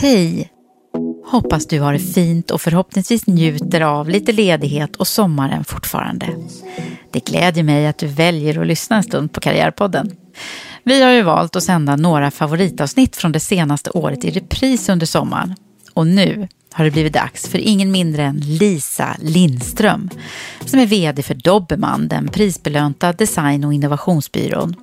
Hej! Hoppas du har det fint och förhoppningsvis njuter av lite ledighet och sommaren fortfarande. Det glädjer mig att du väljer att lyssna en stund på Karriärpodden. Vi har ju valt att sända några favoritavsnitt från det senaste året i repris under sommaren. Och nu har det blivit dags för ingen mindre än Lisa Lindström som är vd för Dobermann, den prisbelönta design och innovationsbyrån.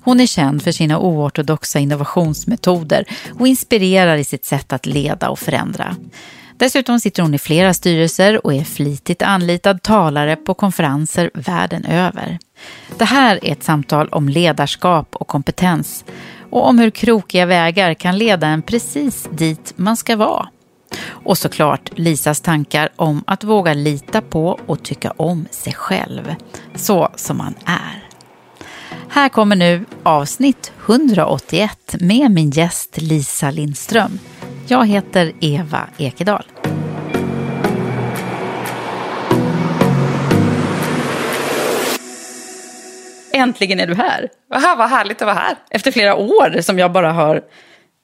Hon är känd för sina oortodoxa innovationsmetoder och inspirerar i sitt sätt att leda och förändra. Dessutom sitter hon i flera styrelser och är flitigt anlitad talare på konferenser världen över. Det här är ett samtal om ledarskap och kompetens och om hur krokiga vägar kan leda en precis dit man ska vara. Och såklart Lisas tankar om att våga lita på och tycka om sig själv, så som man är. Här kommer nu avsnitt 181 med min gäst Lisa Lindström. Jag heter Eva Ekedal. Äntligen är du här. Aha, vad härligt att vara här. Efter flera år som jag bara har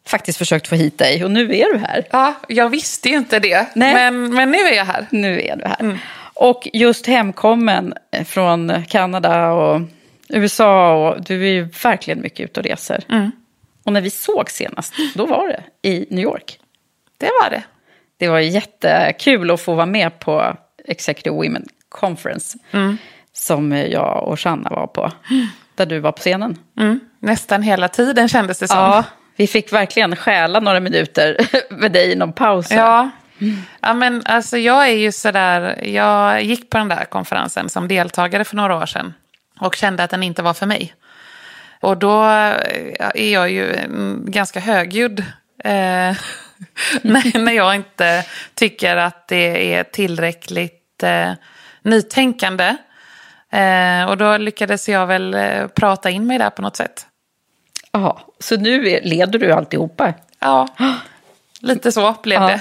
faktiskt försökt få hit dig och nu är du här. Ja, jag visste ju inte det, Nej. Men, men nu är jag här. Nu är du här. Och just hemkommen från Kanada och USA och du är ju verkligen mycket ute och reser. Och när vi såg senast, då var det i New York. Det var det. Det var jättekul att få vara med på Executive Women Conference. Som jag och Shanna var på. Där du var på scenen. Mm. Nästan hela tiden kändes det som. Ja, vi fick verkligen stjäla några minuter med dig i någon paus. Ja. ja, men alltså jag är ju sådär, jag gick på den där konferensen som deltagare för några år sedan och kände att den inte var för mig. Och då eh, är jag ju mm, ganska högljudd eh, när, jag inte tycker att det är tillräckligt eh, nytänkande. Eh, och då lyckades jag väl eh, prata in mig där på något sätt. Jaha, så nu leder du alltihopa? Ja, lite så blev Ja, det.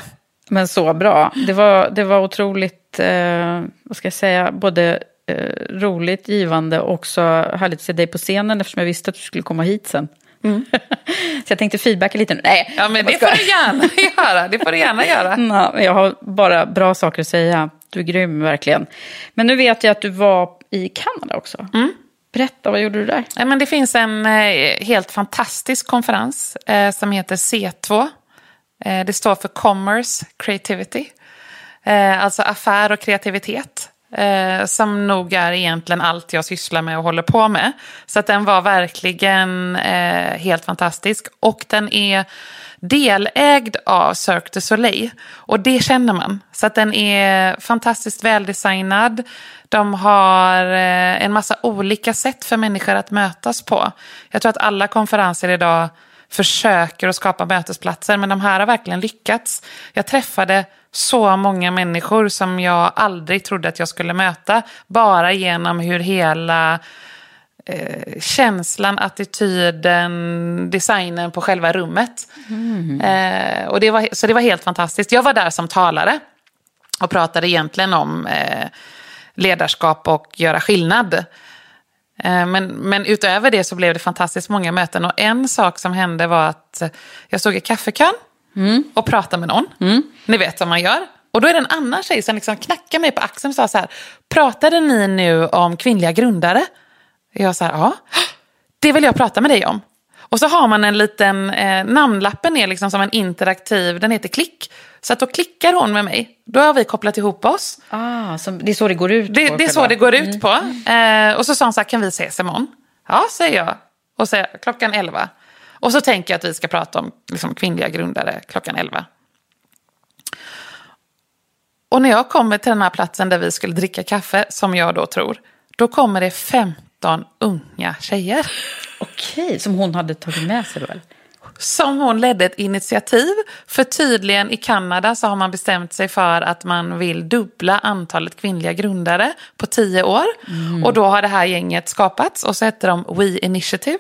Men så bra. Det var, det var otroligt, eh, vad ska jag säga, både eh, roligt, givande och också härligt att se dig på scenen eftersom jag visste att du skulle komma hit sen. så jag tänkte feedbacka lite. Nej, Mm. Ja, men det får du gärna göra. Det får du gärna göra. Nå, jag har bara bra saker att säga. Du är grym verkligen. Men nu vet jag att du var i Kanada också. Mm. Berätta, vad gjorde du där? Ja, men det finns en eh, helt fantastisk konferens eh, som heter C2. Eh, det står för Commerce Creativity. Eh, alltså affär och kreativitet. Eh, som nog är egentligen allt jag sysslar med och håller på med. Så att den var verkligen eh, helt fantastisk. Och den är delägd av Cirque du Soleil. Och det känner man. Så att den är fantastiskt väldesignad. De har eh, en massa olika sätt för människor att mötas på. Jag tror att alla konferenser idag försöker att skapa mötesplatser, men de här har verkligen lyckats. Jag träffade så många människor som jag aldrig trodde att jag skulle möta. Bara genom hur hela eh, känslan, attityden, designen på själva rummet. Mm. Eh, och det var, så det var helt fantastiskt. Jag var där som talare och pratade egentligen om eh, ledarskap och göra skillnad. Eh, men, men utöver det så blev det fantastiskt många möten. Och en sak som hände var att jag stod i kaffekön mm. och pratade med någon. Mm. Ni vet vad man gör. Och då är det en annan tjej som liksom knackar mig på axeln och sa så här. Pratade ni nu om kvinnliga grundare? Jag sa ja. Det vill jag prata med dig om. Och så har man en liten, eh, namnlappen är liksom som en interaktiv, den heter klick. Så att då klickar hon med mig. Då har vi kopplat ihop oss. Ah, så det är så det går ut på? Det är så det går ut mm. på. Eh, och så sa hon så här, kan vi ses imorgon? Ja, säger jag. Och så klockan 11. Och så tänker jag att vi ska prata om liksom, kvinnliga grundare klockan 11. Och när jag kommer till den här platsen där vi skulle dricka kaffe, som jag då tror, då kommer det 15 unga tjejer. Okej, som hon hade tagit med sig då? Eller? Som hon ledde ett initiativ. För tydligen i Kanada så har man bestämt sig för att man vill dubbla antalet kvinnliga grundare på tio år. Mm. Och då har det här gänget skapats och så heter de We Initiative.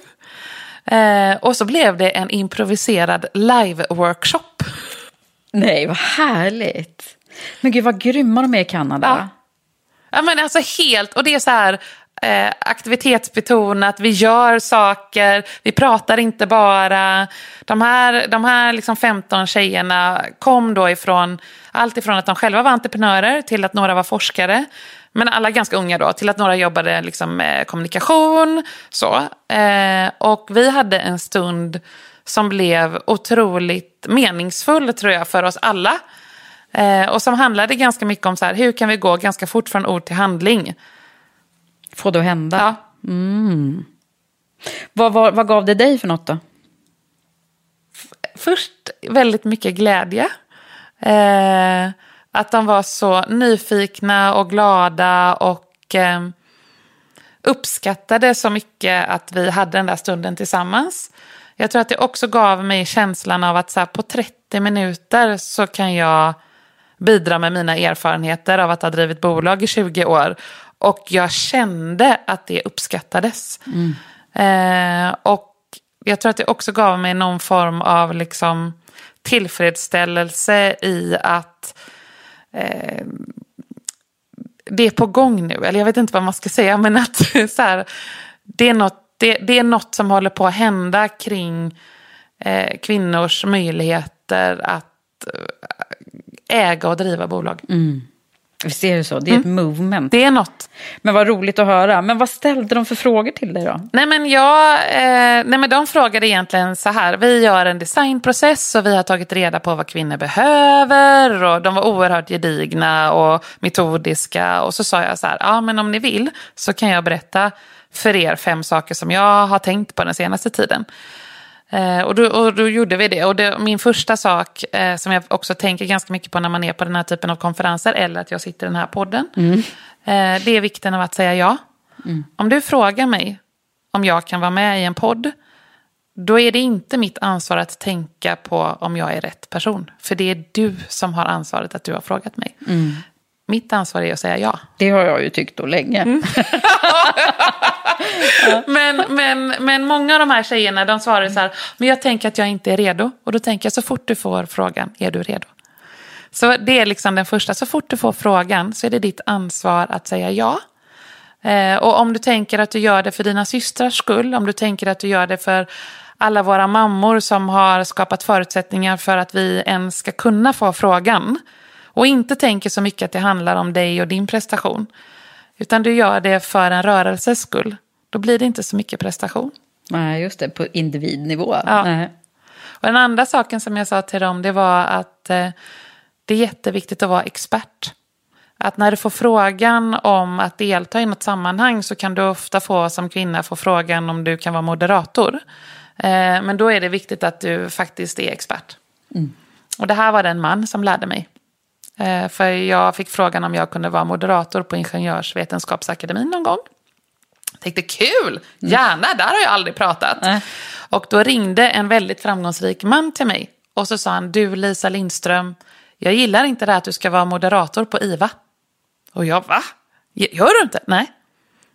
Eh, och så blev det en improviserad live-workshop. Nej, vad härligt. Men gud vad grymma de är i Kanada. Ja. ja men alltså helt, och det är så här, eh, aktivitetsbetonat, vi gör saker, vi pratar inte bara. De här, de här liksom 15 tjejerna kom då ifrån allt ifrån att de själva var entreprenörer till att några var forskare. Men alla ganska unga då, till att några jobbade liksom med kommunikation. Så. Eh, och vi hade en stund som blev otroligt meningsfull tror jag för oss alla. Eh, och som handlade ganska mycket om så här, hur kan vi gå ganska fort från ord till handling. Få det att hända? Ja. Mm. Vad, vad, vad gav det dig för något då? Först väldigt mycket glädje. Eh, att de var så nyfikna och glada och eh, uppskattade så mycket att vi hade den där stunden tillsammans. Jag tror att det också gav mig känslan av att så här, på 30 minuter så kan jag bidra med mina erfarenheter av att ha drivit bolag i 20 år och jag kände att det uppskattades. Mm. Eh, och jag tror att det också gav mig någon form av liksom tillfredsställelse i att eh, det är på gång nu. Eller jag vet inte vad man ska säga, men att så här, det, är något, det, det, är något som håller på att hända kring eh, kvinnors möjligheter att eh, äga och driva bolag. Mm. Visst är det så? Det är mm. ett movement. Det är något. Men vad roligt att höra. Men vad ställde de för frågor till dig då? Nej men, jag, eh, nej men de frågade egentligen så här. Vi gör en designprocess och vi har tagit reda på vad kvinnor behöver. Och de var oerhört gedigna och metodiska. Och så sa jag så här. Ja men om ni vill så kan jag berätta för er fem saker som jag har tänkt på den senaste tiden. Eh, och, då, och då gjorde vi det. Och det, min första sak, eh, som jag också tänker ganska mycket på när man är på den här typen av konferenser, eller att jag sitter i den här podden, mm. eh, det är vikten av att säga ja. Mm. Om du frågar mig om jag kan vara med i en podd, då är det inte mitt ansvar att tänka på om jag är rätt person. För det är du som har ansvaret att du har frågat mig. Mm. Mitt ansvar är att säga ja. Det har jag ju tyckt då länge. Mm. men, men, men många av de här tjejerna de svarar så här, men jag tänker att jag inte är redo. Och då tänker jag så fort du får frågan, är du redo? Så det är liksom den första, så fort du får frågan så är det ditt ansvar att säga ja. Eh, och om du tänker att du gör det för dina systrars skull, om du tänker att du gör det för alla våra mammor som har skapat förutsättningar för att vi ens ska kunna få frågan. Och inte tänker så mycket att det handlar om dig och din prestation. Utan du gör det för en rörelses skull. Då blir det inte så mycket prestation. Nej, just det. På individnivå. Ja. Nej. Och den andra saken som jag sa till dem det var att eh, det är jätteviktigt att vara expert. Att när du får frågan om att delta i något sammanhang så kan du ofta få som kvinna få frågan om du kan vara moderator. Eh, men då är det viktigt att du faktiskt är expert. Mm. Och det här var den man som lärde mig. Eh, för jag fick frågan om jag kunde vara moderator på Ingenjörsvetenskapsakademin någon gång. Jag tänkte kul, mm. gärna, där har jag aldrig pratat. Mm. Och då ringde en väldigt framgångsrik man till mig. Och så sa han, du Lisa Lindström, jag gillar inte det här att du ska vara moderator på IVA. Och jag, va? Gör du inte? Nej.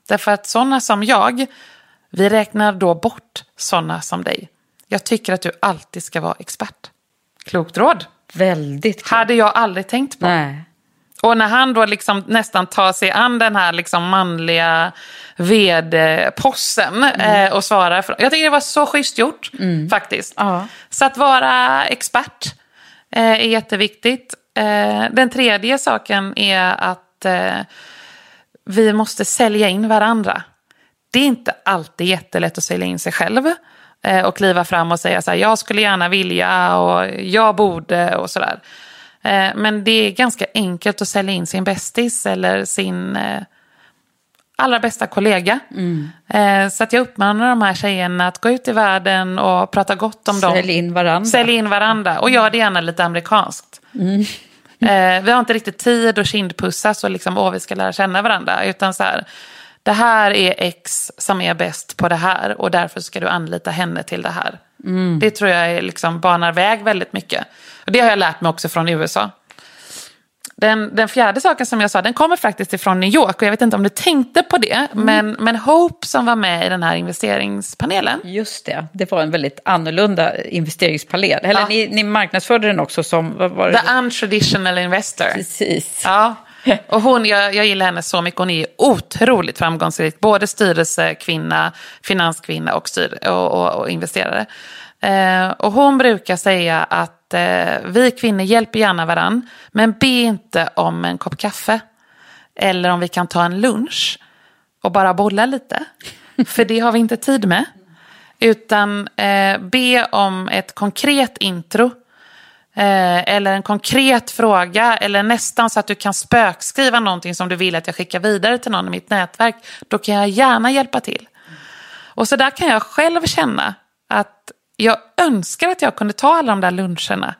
Därför att sådana som jag, vi räknar då bort sådana som dig. Jag tycker att du alltid ska vara expert. Klokt råd. Väldigt klokt. Hade jag aldrig tänkt på. Nej. Och när han då liksom nästan tar sig an den här liksom manliga vd-possen Mm. eh, och svarar. För, jag tycker det var så schysst gjort faktiskt. Ja. Så att vara expert eh, är jätteviktigt. Eh, den tredje saken är att eh, vi måste sälja in varandra. Det är inte alltid jättelätt att sälja in sig själv och kliva fram och säga så här, jag skulle gärna vilja och jag borde och sådär. Eh, men det är ganska enkelt att sälja in sin bästis eller sin eh, allra bästa kollega. Eh, så att jag uppmanar de här tjejerna att gå ut i världen och prata gott om dem. Sälj in varandra. Sälj in varandra och gör det gärna lite amerikanskt. Eh, vi har inte riktigt tid att kindpussas och liksom, åh, vi ska lära känna varandra. Utan så här, det här är X som är bäst på det här och därför ska du anlita henne till det här. Det tror jag är liksom banar väg väldigt mycket. Och det har jag lärt mig också från USA. Den, den fjärde saken som jag sa, den kommer faktiskt ifrån New York. Och jag vet inte om du tänkte på det, men, men Hope som var med i den här investeringspanelen. Just det, det var en väldigt annorlunda investeringspanel. Eller Ja. ni, ni marknadsförde den också som, vad var det? The untraditional investor. Precis. Ja, och hon, jag, jag gillar henne så mycket. Hon är otroligt framgångsrik. Både styrelsekvinna, finanskvinna och, styr, och, och, och investerare. Eh, och hon brukar säga att eh, vi kvinnor hjälper gärna varann. Men be inte om en kopp kaffe. Eller om vi kan ta en lunch och bara bolla lite. För det har vi inte tid med. Utan eh, be om ett konkret intro. Eh, eller en konkret fråga. Eller nästan så att du kan spökskriva någonting som du vill att jag skickar vidare till någon i mitt nätverk. Då kan jag gärna hjälpa till. Och så där kan jag själv känna att jag önskar att jag kunde ta alla de där luncherna.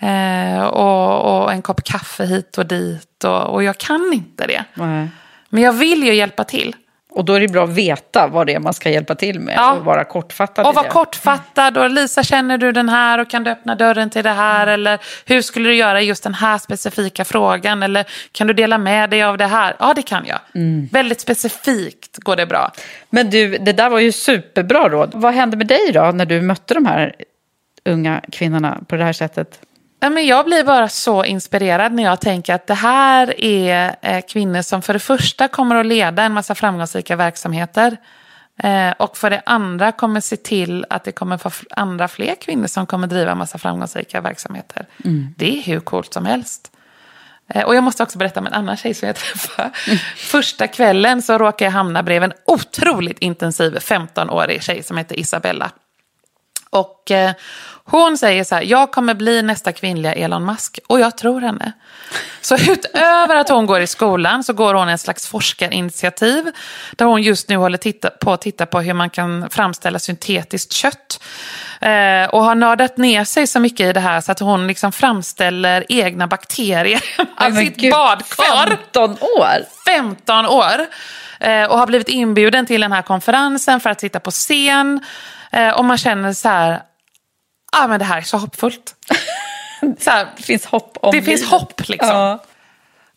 Eh, och, och en kopp kaffe hit och dit. Och, och jag kan inte det. Nej. Men jag vill ju hjälpa till. Och då är det bra att veta vad det är man ska hjälpa till med Ja. och vara kortfattad. Och vara kortfattad. Och Lisa, känner du den här och kan du öppna dörren till det här? Eller hur skulle du göra just den här specifika frågan? Eller kan du dela med dig av det här? Ja, det kan jag. Väldigt specifikt går det bra. Men du, det där var ju superbra råd. Vad hände med dig då när du mötte de här unga kvinnorna på det här sättet? Men jag blir bara så inspirerad när jag tänker att det här är eh, kvinnor som för det första kommer att leda en massa framgångsrika verksamheter. Eh, och för det andra kommer se till att det kommer vara andra fler kvinnor som kommer driva en massa framgångsrika verksamheter. Det är hur coolt som helst. Eh, Och jag måste också berätta om en annan tjej som jag träffade. Första kvällen så råkade jag hamna bredvid en otroligt intensiv 15-årig tjej som heter Isabella. Och eh, hon säger så här, jag kommer bli nästa kvinnliga Elon Musk. Och jag tror henne. Så utöver att hon går i skolan så går hon en slags forskarinitiativ. Där hon just nu håller titta, på att titta på hur man kan framställa syntetiskt kött. Eh, och har nördat ner sig så mycket i det här så att hon liksom framställer egna bakterier men sitt gud, badkar. 15 år? 15 år. Eh, och har blivit inbjuden till den här konferensen för att sitta på scen. Eh, och man känner så här, ah, men det här är så hoppfullt. så här, Det finns hopp om det finns livet. hopp liksom. Ja.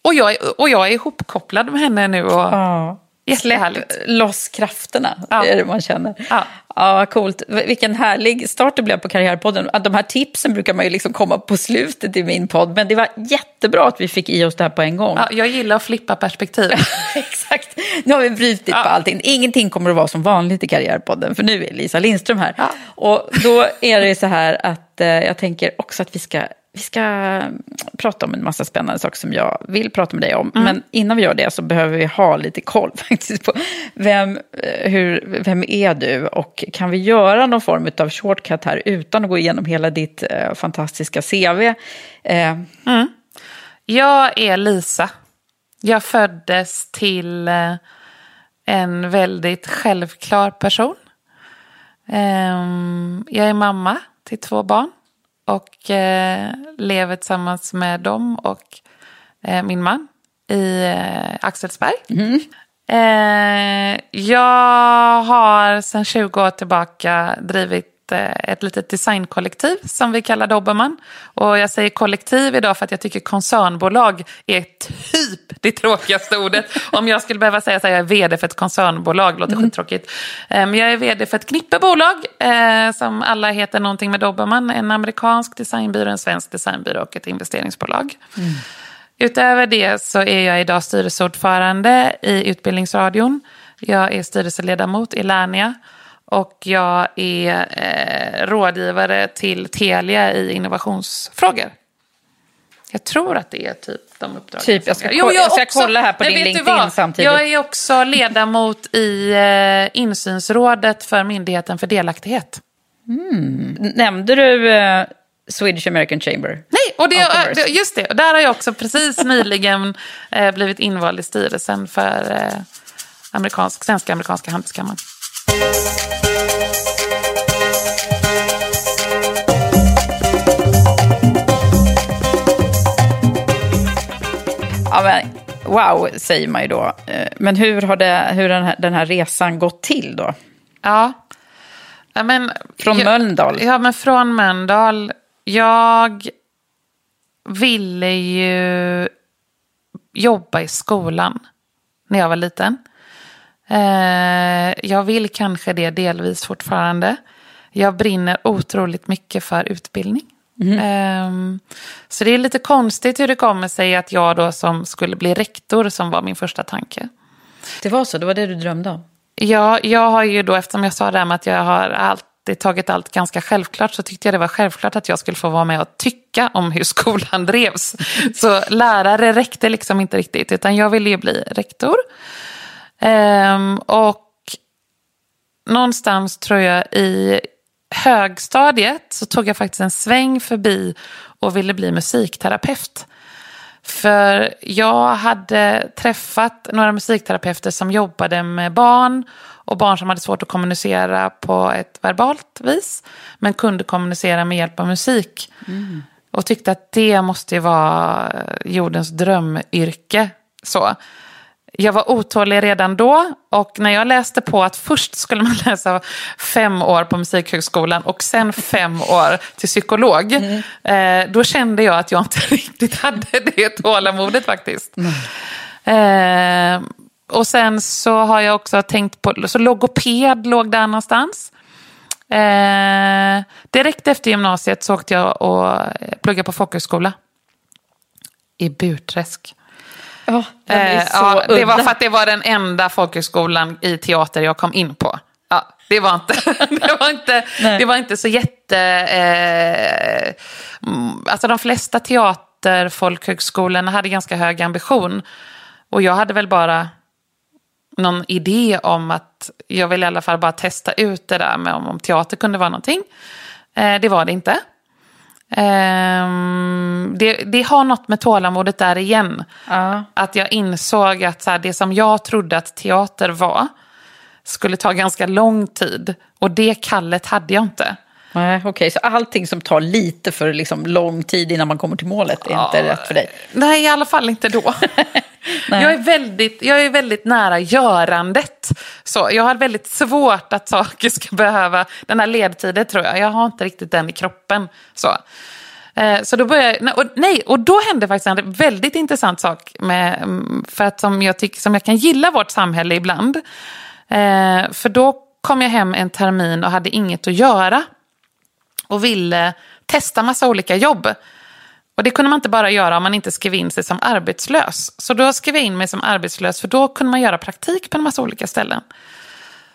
Och, jag, och jag är ihopkopplad med henne nu. Och, Ja. Jättehärligt. Släpp loss krafterna, Ja. är det man känner. Ja. Ja, coolt. Vilken härlig start det blev på Karriärpodden. De här tipsen brukar man ju liksom komma på slutet i min podd, men det var jättebra att vi fick i oss det här på en gång. Ja, jag gillar att flippa perspektiv. Exakt. Nu har vi brutit Ja. på allting. Ingenting kommer att vara som vanligt i Karriärpodden, för nu är Lisa Lindström här. Och då är det så här att eh, jag tänker också att vi ska, vi ska mm, prata om en massa spännande saker som jag vill prata med dig om. Men innan vi gör det så behöver vi ha lite koll faktiskt på vem, eh, hur, vem är du och kan vi göra någon form av shortcut här utan att gå igenom hela ditt eh, fantastiska CV? Eh, Jag är Lisa. Jag föddes till eh, en väldigt självklar person. Ehm, Jag är mamma till två barn och eh, lever tillsammans med dem och eh, min man i eh, Axelsberg. Eh, Jag har sedan 20 år tillbaka drivit ett, eh, ett litet designkollektiv som vi kallar Dobermann. Och jag säger kollektiv idag för att jag tycker koncernbolag är typ det tråkigaste ordet. Om jag skulle behöva säga att jag är vd för ett koncernbolag, låter mm. skittråkigt. Eh, men jag är vd för ett knippebolag eh, som alla heter någonting med Dobermann. En amerikansk designbyrå, en svensk designbyrå och ett investeringsbolag. Mm. Utöver det så är jag idag styrelseordförande i Utbildningsradion. Jag är styrelseledamot i Lernia och jag är eh, rådgivare till Telia i innovationsfrågor. Jag tror att det är typ de uppdragen. Typ, jag ska, jo, jag, jag ska också, kolla här på din LinkedIn samtidigt. Jag är också ledamot i eh, insynsrådet för Myndigheten för delaktighet. Mm. Nämnde du eh, Swedish American Chamber. Nej, och det, just det. Och där har jag också precis nyligen eh, blivit invald i styrelsen för eh, amerikansk, Svenska Amerikanska Handelskammaren. Ja, men, wow, säger man ju då. Eh, men hur har, det, hur den, här, den här resan gått till då? Ja, ja men, från jag, Mölndal? Ja, men från Mölndal jag ville ju jobba i skolan när jag var liten. Eh, jag vill kanske det delvis fortfarande. Jag brinner otroligt mycket för utbildning. Mm. Så det är lite konstigt hur det kommer sig att jag då som skulle bli rektor som var min första tanke. Det var så, det var det du drömde om? Ja, jag har ju då, eftersom jag sa det här med att jag har allt alltid tagit allt ganska självklart så tyckte jag det var självklart att jag skulle få vara med och tycka om hur skolan drevs. Så lärare räckte liksom inte riktigt utan jag ville ju bli rektor. Ehm, och någonstans tror jag i högstadiet så tog jag faktiskt en sväng förbi och ville bli musikterapeut. För jag hade träffat några musikterapeuter som jobbade med barn och barn som hade svårt att kommunicera på ett verbalt vis men kunde kommunicera med hjälp av musik. Mm. Och tyckte att det måste ju vara jordens drömyrke. Så. Jag var otålig redan då och när jag läste på att först skulle man läsa fem år på Musikhögskolan och sen fem år till psykolog. Mm. Eh, då kände jag att jag inte riktigt hade det tålamodet faktiskt. Mm. Eh, och sen så har jag också tänkt på, så logoped låg där någonstans. Eh, direkt efter gymnasiet så åkte jag och pluggade på folkhögskola. I Burträsk. Oh, eh, ja, det var för att det var den enda folkhögskolan i teater jag kom in på. Ja, det var inte, det var inte, det var inte så jätte... Eh, alltså de flesta teaterfolkhögskolorna hade ganska hög ambition. Och jag hade väl bara någon idé om att jag vill i alla fall bara testa ut det där med om, om teater kunde vara någonting. Eh, det var det inte. Eh, det, det, har något med tålamodet där igen. Uh. Att jag insåg att så här, det som jag trodde att teater var skulle ta ganska lång tid. Och det kallet hade jag inte. Nej, Okej, okay. så allting som tar lite för liksom lång tid innan man kommer till målet är ja, inte rätt för dig? Nej, i alla fall inte då. jag, är väldigt, jag är väldigt nära görandet. Så jag har väldigt svårt att saker ska behöva... Den här ledtiden tror jag, jag har inte riktigt den i kroppen. Så. Eh, så då började och, nej, och då hände faktiskt en väldigt intressant sak. Med, mm, för att som jag, tycker, som jag kan gilla vårt samhälle ibland. Eh, för då kom jag hem en termin och hade inget att göra och ville testa massa olika jobb. Och det kunde man inte bara göra om man inte skrev in sig som arbetslös. Så då skrev jag in mig som arbetslös för då kunde man göra praktik på en massa olika ställen.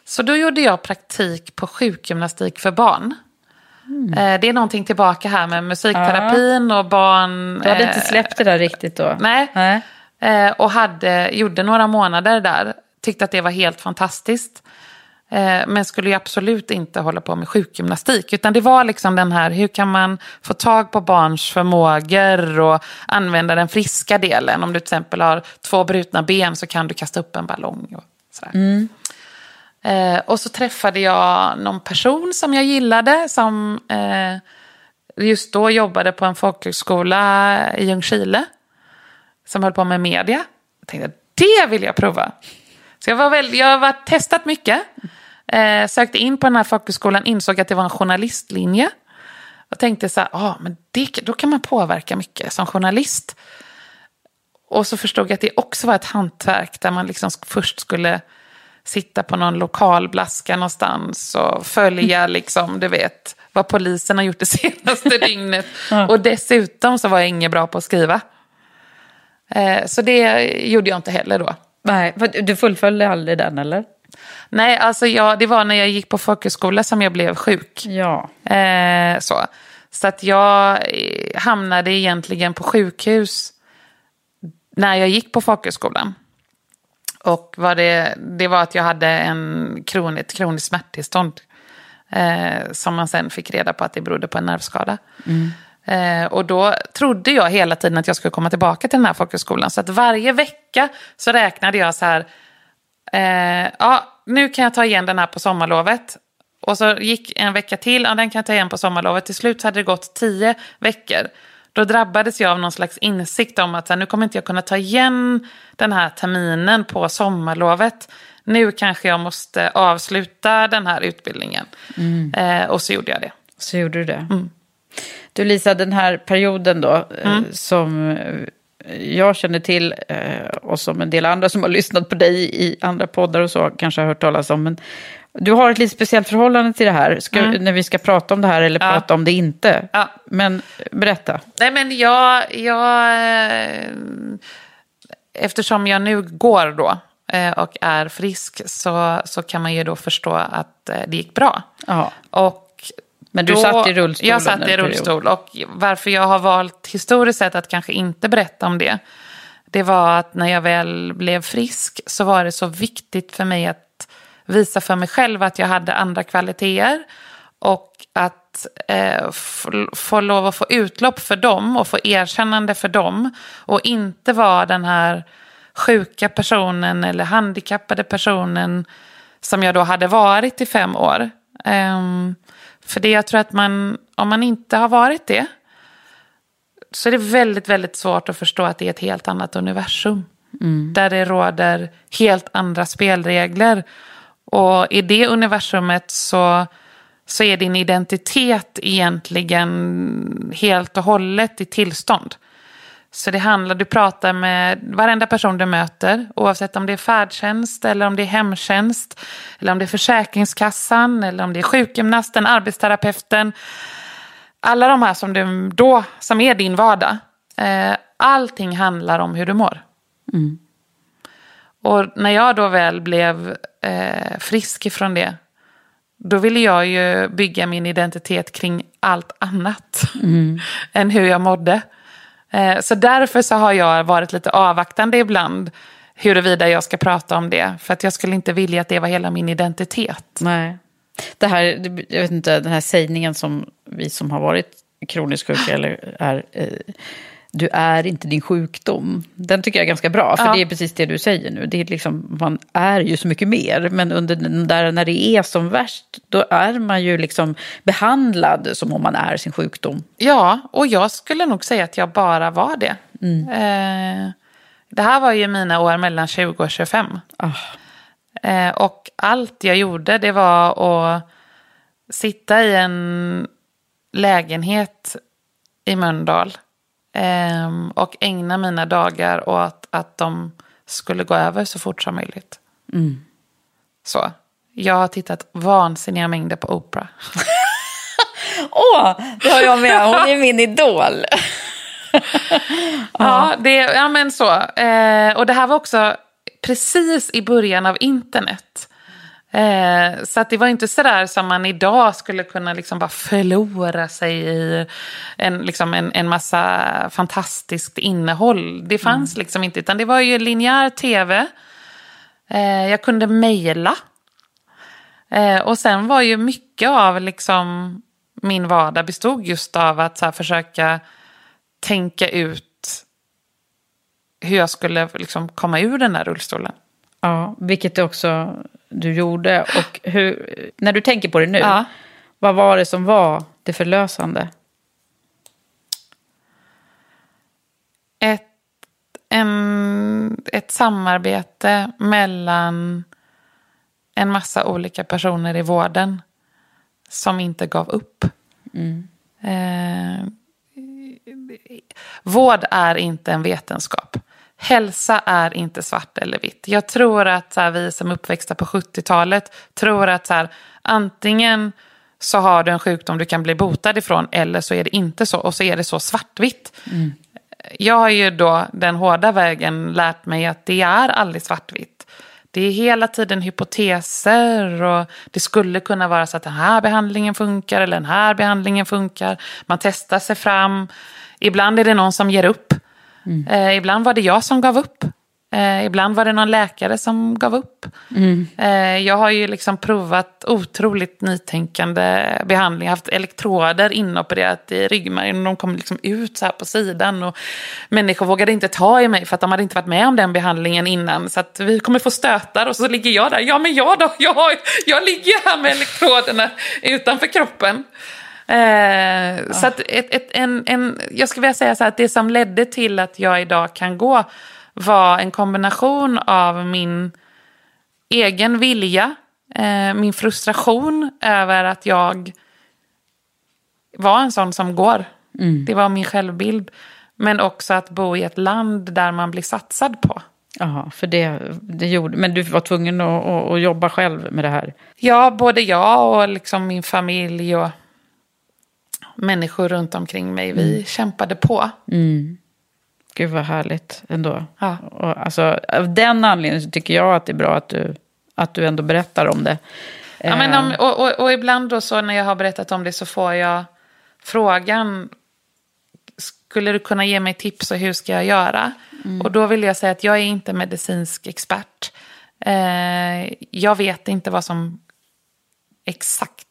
Så då gjorde jag praktik på sjukgymnastik för barn. Mm. Det är någonting tillbaka här med musikterapin ja. och barn. Du hade inte eh, släppt det där riktigt då? Nej. nej. Eh, och hade, gjorde några månader där. Tyckte att det var helt fantastiskt. Eh, men skulle ju absolut inte hålla på med sjukgymnastik. Utan det var liksom den här, hur kan man få tag på barns förmågor och använda den friska delen. Om du till exempel har två brutna ben så kan du kasta upp en ballong. Och, sådär. Mm. Eh, och så träffade jag någon person som jag gillade. Som eh, just då jobbade på en folkhögskola i Ljungskile. Som höll på med media. Jag tänkte, det vill jag prova. Så jag, var väl, jag har testat mycket. Eh, sökte in på den här folkhögskolan, insåg att det var en journalistlinje. Och tänkte så här, ah, men det, då kan man påverka mycket som journalist. Och så förstod jag att det också var ett hantverk där man liksom först skulle sitta på någon lokal blaska någonstans och följa liksom, du vet, vad polisen har gjort det senaste dygnet. Och dessutom så var jag inget bra på att skriva. Eh, så det gjorde jag inte heller då. Nej, du fullföljde aldrig den eller? Nej, alltså jag, det var när jag gick på folkhögskola som jag blev sjuk. Ja. Eh, så. så att jag eh, hamnade egentligen på sjukhus när jag gick på folkhögskolan. Och vad det, det var att jag hade en kron, ett kroniskt smärttillstånd. Eh, som man sen fick reda på att det berodde på en nervskada. Mm. Eh, och då trodde jag hela tiden att jag skulle komma tillbaka till den här folkhögskolan. Så att varje vecka så räknade jag så här. Eh, ja, nu kan jag ta igen den här på sommarlovet. Och så gick en vecka till, ja, den kan jag ta igen på sommarlovet. Till slut hade det gått tio veckor. Då drabbades jag av någon slags insikt om att här, nu kommer inte jag kunna ta igen den här terminen på sommarlovet. Nu kanske jag måste avsluta den här utbildningen. Mm. Eh, och så gjorde jag det. Så gjorde du det. Mm. Du Lisa, den här perioden då, mm. som eh, jag känner till eh, och som en del andra som har lyssnat på dig i andra poddar och så kanske har hört talas om. Men du har ett lite speciellt förhållande till det här, ska, mm. när vi ska prata om det här eller ja. prata om det inte. Ja. Men berätta. Nej, men jag, jag... Eftersom jag nu går då och är frisk så, så kan man ju då förstå att det gick bra. Ja. Och men du då, satt i rullstol? Jag satt i rullstol. Och varför jag har valt historiskt sett att kanske inte berätta om det. Det var att när jag väl blev frisk så var det så viktigt för mig att visa för mig själv att jag hade andra kvaliteter. Och att eh, få lov att få utlopp för dem och få erkännande för dem. Och inte vara den här sjuka personen eller handikappade personen som jag då hade varit i fem år. Um, för det jag tror att man, om man inte har varit det, så är det väldigt, väldigt svårt att förstå att det är ett helt annat universum. Mm. Där det råder helt andra spelregler. Och i det universumet så, så är din identitet egentligen helt och hållet i tillstånd. Så det handlar, du pratar med varenda person du möter, oavsett om det är färdtjänst eller om det är hemtjänst, eller om det är Försäkringskassan, eller om det är sjukgymnasten, arbetsterapeuten. Alla de här som, du då, som är din vardag. Eh, allting handlar om hur du mår. Mm. Och när jag då väl blev eh, frisk ifrån det, då ville jag ju bygga min identitet kring allt annat mm. än hur jag mådde. Eh, så därför så har jag varit lite avvaktande ibland huruvida jag ska prata om det. För att jag skulle inte vilja att det var hela min identitet. Nej. Det här, jag vet inte, den här sägningen som vi som har varit kroniskt sjuka eller är eh, du är inte din sjukdom. Den tycker jag är ganska bra, för ja. det är precis det du säger nu. Det är liksom, man är ju så mycket mer, men under där, när det är som värst, då är man ju liksom behandlad som om man är sin sjukdom. Ja, och jag skulle nog säga att jag bara var det. Mm. Eh, det här var ju mina år mellan 20 och 25. Oh. Ah. Eh, och allt jag gjorde, det var att sitta i en lägenhet i Mölndal Um, och ägna mina dagar åt att de skulle gå över så fort som möjligt. Mm. Så. Jag har tittat vansinniga mängder på Oprah. Åh, oh, det har jag med. Hon är min idol. ja, det, ja, men så. Eh, och det här var också precis i början av internet. Eh, så att det var inte sådär som man idag skulle kunna liksom bara förlora sig i en, liksom en, en massa fantastiskt innehåll. Det fanns mm. liksom inte, utan det var ju linjär tv. Eh, jag kunde mejla. Eh, och sen var ju mycket av liksom min vardag bestod just av att så försöka tänka ut hur jag skulle liksom komma ur den där rullstolen. Ja, vilket också du gjorde. Och hur, när du tänker på det nu, ja. vad var det som var det förlösande? Ett, en, ett samarbete mellan en massa olika personer i vården som inte gav upp. Eh, vård är inte en vetenskap. Hälsa är inte svart eller vitt. Jag tror att så här, vi som uppväxta på 70-talet tror att så här, antingen så har du en sjukdom du kan bli botad ifrån eller så är det inte så. Och så är det så svartvitt. Jag har ju då den hårda vägen lärt mig att det är aldrig svartvitt. Det är hela tiden hypoteser och det skulle kunna vara så att den här behandlingen funkar eller den här behandlingen funkar. Man testar sig fram. Ibland är det någon som ger upp. Eh, ibland var det jag som gav upp. Eh, ibland var det någon läkare som gav upp. Eh, jag har ju liksom provat otroligt nytänkande behandling. haft elektroder inopererat i ryggmärgen. De kom liksom ut så här på sidan. Och människor vågade inte ta i mig för att de hade inte varit med om den behandlingen innan. Så att vi kommer få stötar och så ligger jag där. Ja men jag då? Jag, har, jag ligger här med elektroderna utanför kroppen. Eh, Så att ett, ett, en, en, jag skulle vilja säga så här att det som ledde till att jag idag kan gå var en kombination av min egen vilja, eh, min frustration över att jag var en sån som går. Det var min självbild. Men också att bo i ett land där man blir satsad på. Jaha, för det, det gjorde... Men du var tvungen att, att, att jobba själv med det här? Ja, både jag och liksom min familj och människor runt omkring mig, vi kämpade på. Gud vad härligt ändå. Ja. Och alltså, av den anledningen tycker jag att det är bra att du, att du ändå berättar om det. Ja, men Eh, om, och, och, och ibland då så när jag har berättat om det så får jag frågan skulle du kunna ge mig tips och hur ska jag göra? Och då vill jag säga att jag är inte medicinsk expert. Eh, jag vet inte vad som exakt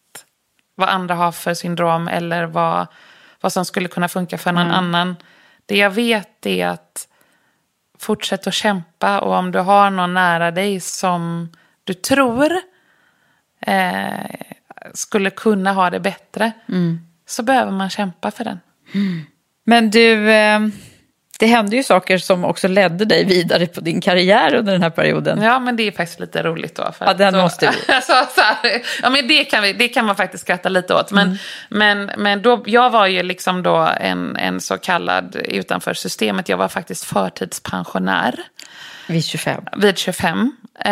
vad andra har för syndrom eller vad, vad som skulle kunna funka för någon annan. Det jag vet är att fortsätt att kämpa och om du har någon nära dig som du tror eh, skulle kunna ha det bättre så behöver man kämpa för den. Men du, eh, det hände ju saker som också ledde dig vidare på din karriär under den här perioden. Ja, men det är faktiskt lite roligt då. För Ja, den då, måste vi. alltså, så här, ja, men det kan, vi, det kan man faktiskt skratta lite åt. Men, Mm. men, men då, jag var ju liksom då en, en så kallad utanför systemet. Jag var faktiskt förtidspensionär Vid 25. vid 25. Eh,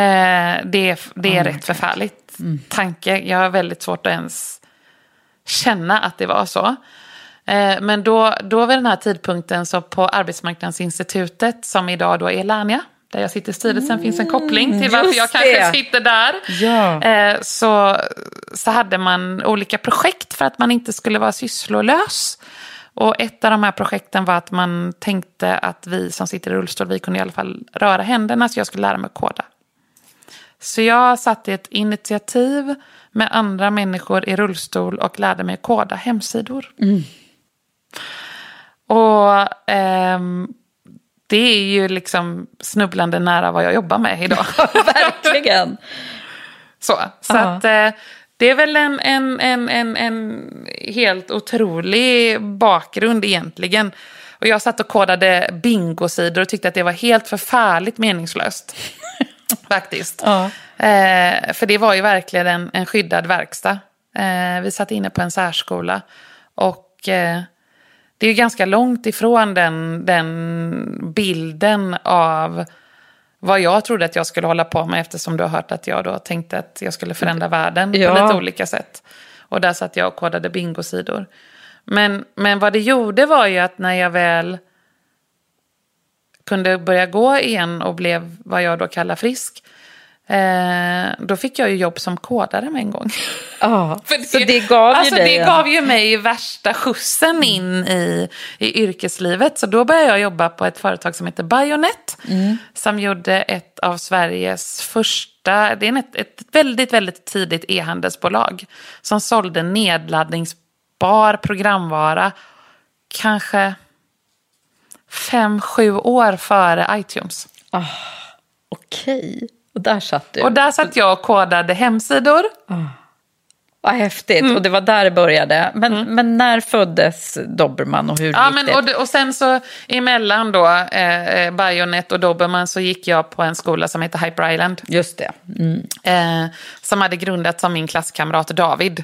det det är rätt förfärligt tanke. Jag har väldigt svårt att ens känna att det var så. Eh, men då, då vid den här tidpunkten så på Arbetsmarknadsinstitutet som idag då är Lernia, där jag sitter i styrelsen, finns en koppling till varför jag kanske det. sitter där. Ja. Eh, så, så hade man olika projekt för att man inte skulle vara sysslolös. Och ett av de här projekten var att man tänkte att vi som sitter i rullstol, vi kunde i alla fall röra händerna så jag skulle lära mig att koda. Så jag satte ett initiativ med andra människor i rullstol och lärde mig koda hemsidor. Och ehm, det är ju liksom snubblande nära vad jag jobbar med idag. Verkligen. Så, så Ja. att, eh, det är väl en, en, en, en, en helt otrolig bakgrund egentligen. Och jag satt och kodade bingosidor och tyckte att det var helt förfärligt meningslöst. Faktiskt. Ja. Eh, för det var ju verkligen en, en skyddad verkstad. Eh, vi satt inne på en särskola. Och eh, det är ganska långt ifrån den, den bilden av vad jag trodde att jag skulle hålla på med eftersom du har hört att jag då tänkte att jag skulle förändra världen Ja. på lite olika sätt. Och där satt jag och kodade bingosidor. Men, men vad det gjorde var ju att när jag väl kunde börja gå igen och blev vad jag då kallar frisk. Eh, då fick jag ju jobb som kodare med en gång. Ja, För så det gav alltså ju dig Det en- gav ju mig värsta skjussen in i, i yrkeslivet. Så då började jag jobba på ett företag som heter Bionet. Som gjorde ett av Sveriges första, det är ett, ett väldigt, väldigt tidigt e-handelsbolag. Som sålde nedladdningsbar programvara. Kanske fem, sju år före iTunes. Okej. Och där satt du. Och där satt jag och kodade hemsidor. Vad häftigt. Mm. Och det var där det började. Men, mm. men när föddes Dobermann och hur ja, gick men, det? Och, och sen så emellan då, eh, eh, Bayonet och Dobermann, så gick jag på en skola som heter Hyper Island. Just det. Mm. Eh, som hade grundats av min klasskamrat David.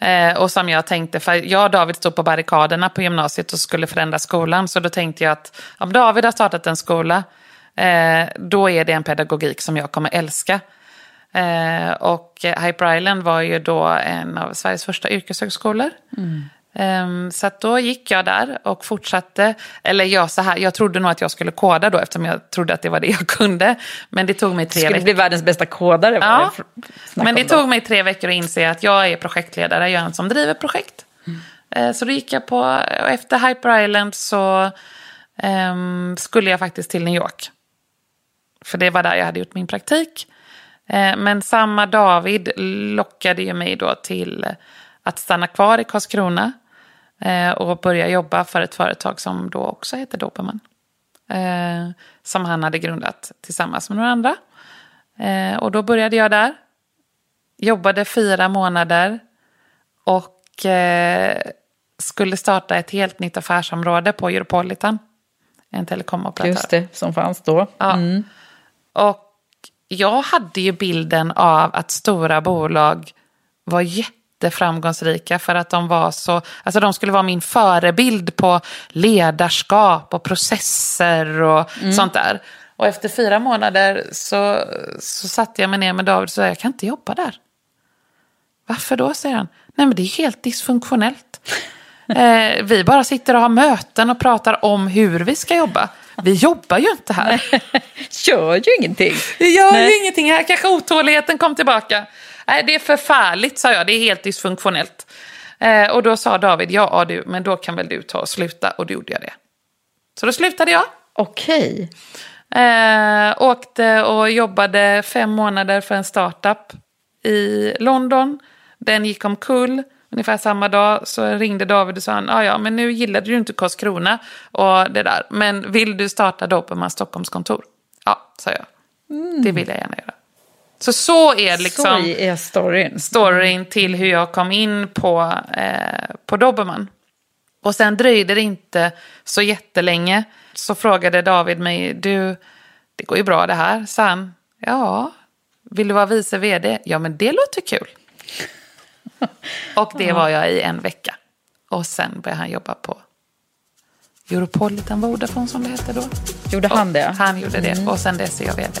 Eh, och som jag tänkte, för jag och David stod på barrikaderna på gymnasiet och skulle förändra skolan. Så då tänkte jag att om David har startat en skola, eh, då är det en pedagogik som jag kommer älska. Eh, och Hyper Island var ju då en av Sveriges första yrkeshögskolor. Mm. Um, så då gick jag där och fortsatte. Eller jag, så här, jag trodde nog att jag skulle koda då eftersom jag trodde att det var det jag kunde. Men det tog mig tre veckor. Skulle bli världens bästa kodare. Ja, men det tog mig tre veckor att inse att jag är projektledare, jag är en som driver projekt. Mm. Uh, så då gick jag på, och efter Hyper Island så um, skulle jag faktiskt till New York. För det var där jag hade gjort min praktik. Uh, men samma David lockade ju mig då till att stanna kvar i Karlskrona eh, och börja jobba för ett företag som då också heter Dobermann. Eh, som han hade grundat tillsammans med några andra. Eh, och då började jag där. Jobbade fyra månader. Och eh, skulle starta ett helt nytt affärsområde på Europolitan. En telekomoperatör. Just det, som fanns då. Mm. Ja. Och jag hade ju bilden av att stora bolag var jätte jätteframgångsrika för att de var så, alltså de skulle vara min förebild på ledarskap och processer och mm. sånt där. Och efter fyra månader så, så satte jag mig ner med David och sa, jag kan inte jobba där. Varför då, säger han. Nej men det är helt dysfunktionellt. eh, vi bara sitter och har möten och pratar om hur vi ska jobba. Vi jobbar ju inte här. gör ju ingenting. Vi gör Nej. ju ingenting här. Kanske otåligheten kom tillbaka. Nej, det är förfärligt, sa jag. Det är helt dysfunktionellt. Eh, och då sa David, ja du, men då kan väl du ta och sluta. Och då gjorde jag det. Så då slutade jag. Okej. Eh, åkte och jobbade fem månader för en startup i London. Den gick omkull. Ungefär samma dag så ringde David och sa ja ja men nu gillade du inte Karlskrona och det där. Men vill du starta Dobermann Stockholmskontor? Ja, sa jag. Mm. Det vill jag gärna göra. Så så är liksom så är storyn. storyn till hur jag kom in på, eh, på Dobermann. Och sen dröjde det inte så jättelänge. Så frågade David mig, du, det går ju bra det här, sa han. Ja, vill du vara vice vd? Ja, men det låter kul. Och det var jag i en vecka. Och sen började han jobba på Europolitan Vodafone som det hette då. Gjorde han det? Han gjorde det. Mm. Och sen dess är jag vd.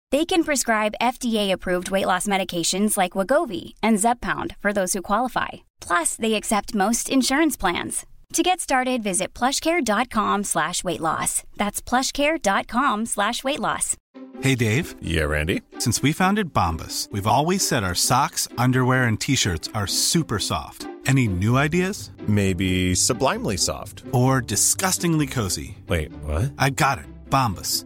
They can prescribe FDA-approved weight loss medications like Wagovi and Zepbound for those who qualify. Plus, they accept most insurance plans. To get started, visit plushcare.com slash weight loss. That's plushcare.com slash weight loss. Hey, Dave. Yeah, Randy. Since we founded Bombus, we've always said our socks, underwear, and T-shirts are super soft. Any new ideas? Maybe sublimely soft. Or disgustingly cozy. Wait, what? I got it. Bombus.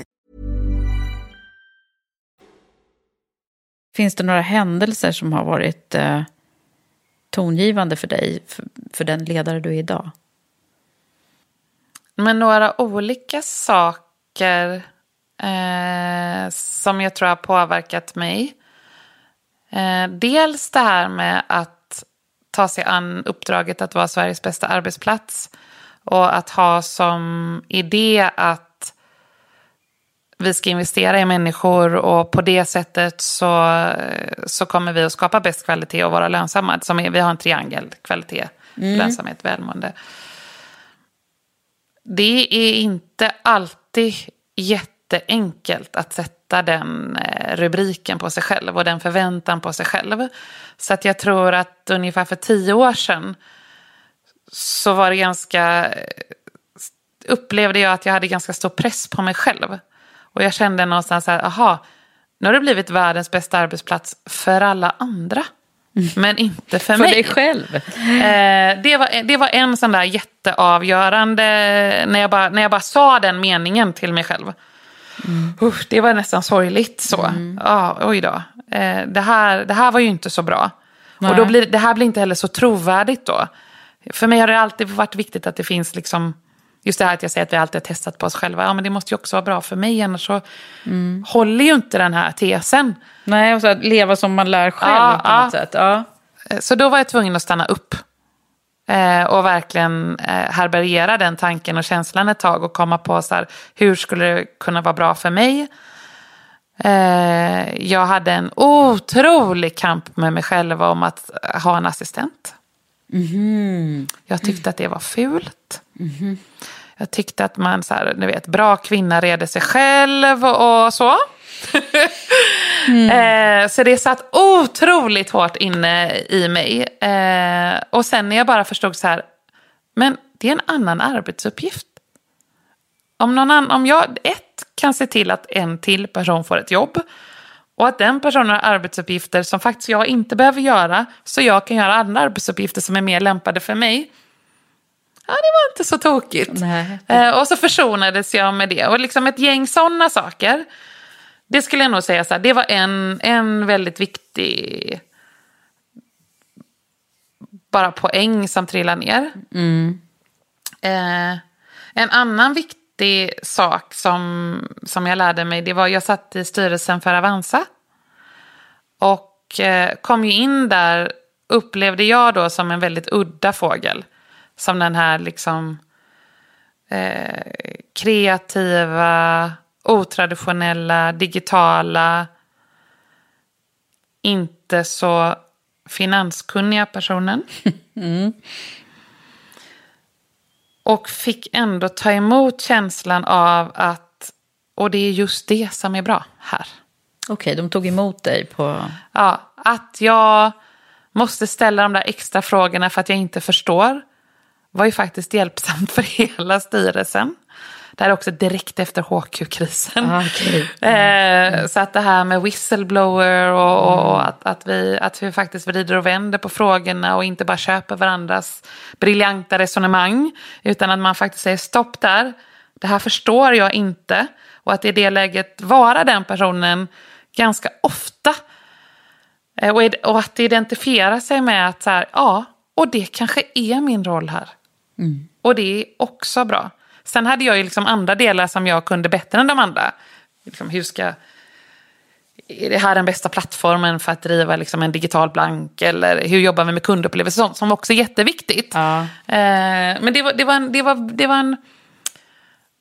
Finns det några händelser som har varit eh, tongivande för dig, för, för den ledare du är idag? Men några olika saker eh, som jag tror har påverkat mig. Eh, dels det här med att ta sig an uppdraget att vara Sveriges bästa arbetsplats. Och att ha som idé att vi ska investera i människor och på det sättet så, så kommer vi att skapa bäst kvalitet och vara lönsamma. Som vi har en triangel, kvalitet, mm. lönsamhet, välmående. Det är inte alltid jätteenkelt att sätta den eh, rubriken på sig själv och den förväntan på sig själv. Så att jag tror att ungefär för tio år sedan så var det ganska upplevde jag att jag hade ganska stor press på mig själv. Och jag kände någonstans att, aha, nu har det blivit världens bästa arbetsplats för alla andra. Men inte för, för mig. För dig själv. Eh, det, var, det var en sån där jätteavgörande, när jag bara, när jag bara sa den meningen till mig själv. Mm. Usch, det var nästan sorgligt så. Mm. Ah, oj då. Eh, det, här, det här var ju inte så bra. Nej. Och då blir, det här blir inte heller så trovärdigt då. För mig har det alltid varit viktigt att det finns liksom Just det här att jag säger att vi alltid har testat på oss själva. Ja, men det måste ju också vara bra för mig, annars så mm. håller ju inte den här tesen. Nej, och så att leva som man lär själv ja, på något ja. sätt. Ja. Eh, så då var jag tvungen att stanna upp. Eh, och verkligen eh, härbärgera den tanken och känslan ett tag och komma på så här, hur skulle det kunna vara bra för mig? Eh, jag hade en otrolig kamp med mig själv om att ha en assistent. Mm. Jag tyckte att det var fult. Mm. Jag tyckte att man, så här, ni vet, bra kvinna reder sig själv och så. mm. eh, så det satt otroligt hårt inne i mig. Eh, och sen när jag bara förstod så här, men det är en annan arbetsuppgift. Om, någon annan, om jag ett kan se till att en till person får ett jobb och att den personen har arbetsuppgifter som faktiskt jag inte behöver göra så jag kan göra andra arbetsuppgifter som är mer lämpade för mig. Ja, det var inte så tokigt. Eh, och så försonades jag med det. Och liksom ett gäng sådana saker. det skulle jag nog säga så här, det var en, en väldigt viktig bara poäng som trillade ner. Mm. Eh, en annan viktig sak som, som jag lärde mig, det var jag satt i styrelsen för Avanza. Och eh, kom ju in där, upplevde jag då som en väldigt udda fågel. Som den här liksom eh, kreativa, otraditionella, digitala, inte så finanskunniga personen. Mm. Och fick ändå ta emot känslan av att, och det är just det som är bra här. Okej, de tog emot dig på... Ja, att jag måste ställa de där extra frågorna för att jag inte förstår var ju faktiskt hjälpsamt för hela styrelsen. Det här är också direkt efter HQ-krisen. Ah, okay. eh, så att det här med whistleblower och, och, och att, att, vi, att vi faktiskt vrider och vänder på frågorna och inte bara köper varandras briljanta resonemang. Utan att man faktiskt säger stopp där, det här förstår jag inte. Och att i det läget vara den personen ganska ofta. Eh, och, och att identifiera sig med att så här, ja, och det kanske är min roll här. Mm. Och det är också bra. Sen hade jag ju liksom andra delar som jag kunde bättre än de andra. Liksom hur ska... Är det här den bästa plattformen för att driva liksom en digital blank? Eller hur jobbar vi med kundupplevelser? Sånt som också är jätteviktigt. Ja. Eh, men det var, det, var en, det, var, det var en...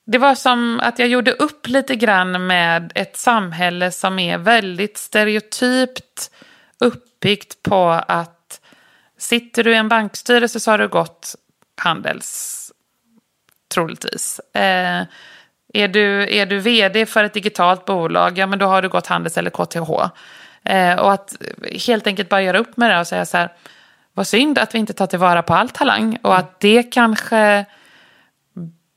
Det var som att jag gjorde upp lite grann med ett samhälle som är väldigt stereotypt uppbyggt på att sitter du i en bankstyrelse så har du gått Handels troligtvis. Eh, är, du, är du vd för ett digitalt bolag, ja men då har du gått Handels eller KTH. Eh, och att helt enkelt bara göra upp med det och säga så här, vad synd att vi inte tar tillvara på all talang och att det kanske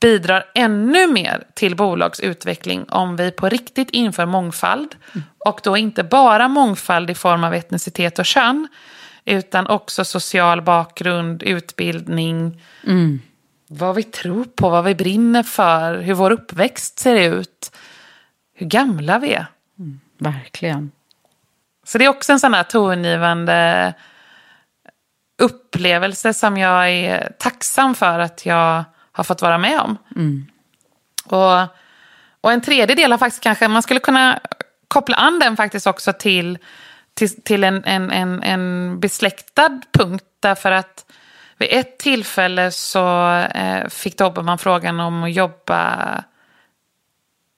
bidrar ännu mer till bolagsutveckling om vi på riktigt inför mångfald. Och då inte bara mångfald i form av etnicitet och kön, utan också social bakgrund, utbildning, Mm vad vi tror på, vad vi brinner för, hur vår uppväxt ser ut, hur gamla vi är. Verkligen. Så det är också en sån här tongivande upplevelse som jag är tacksam för att jag har fått vara med om. Mm. Och, och en tredje del har faktiskt kanske, man skulle kunna koppla an den faktiskt också till, till, till en, en, en, en besläktad punkt. Därför att vid ett tillfälle så eh, fick Dobermann frågan om att jobba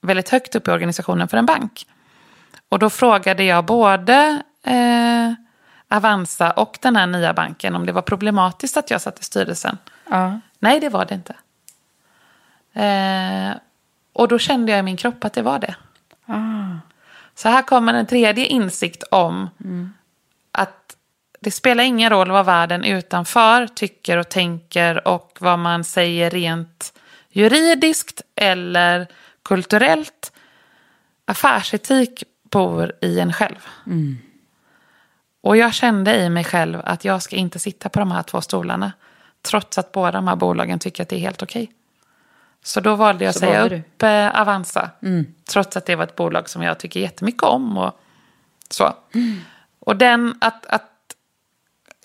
väldigt högt upp i organisationen för en bank. Och då frågade jag både eh, Avanza och den här nya banken om det var problematiskt att jag satt i styrelsen. Ja. Nej, det var det inte. Eh, och då kände jag i min kropp att det var det. Ah. Så här kommer en tredje insikt om att det spelar ingen roll vad världen utanför tycker och tänker och vad man säger rent juridiskt eller kulturellt. Affärsetik bor i en själv. Mm. Och jag kände i mig själv att jag ska inte sitta på de här två stolarna. Trots att båda de här bolagen tycker att det är helt okej. Så då valde jag att säga upp eh, Avanza. Mm. Trots att det var ett bolag som jag tycker jättemycket om. Och så. Och den, att, att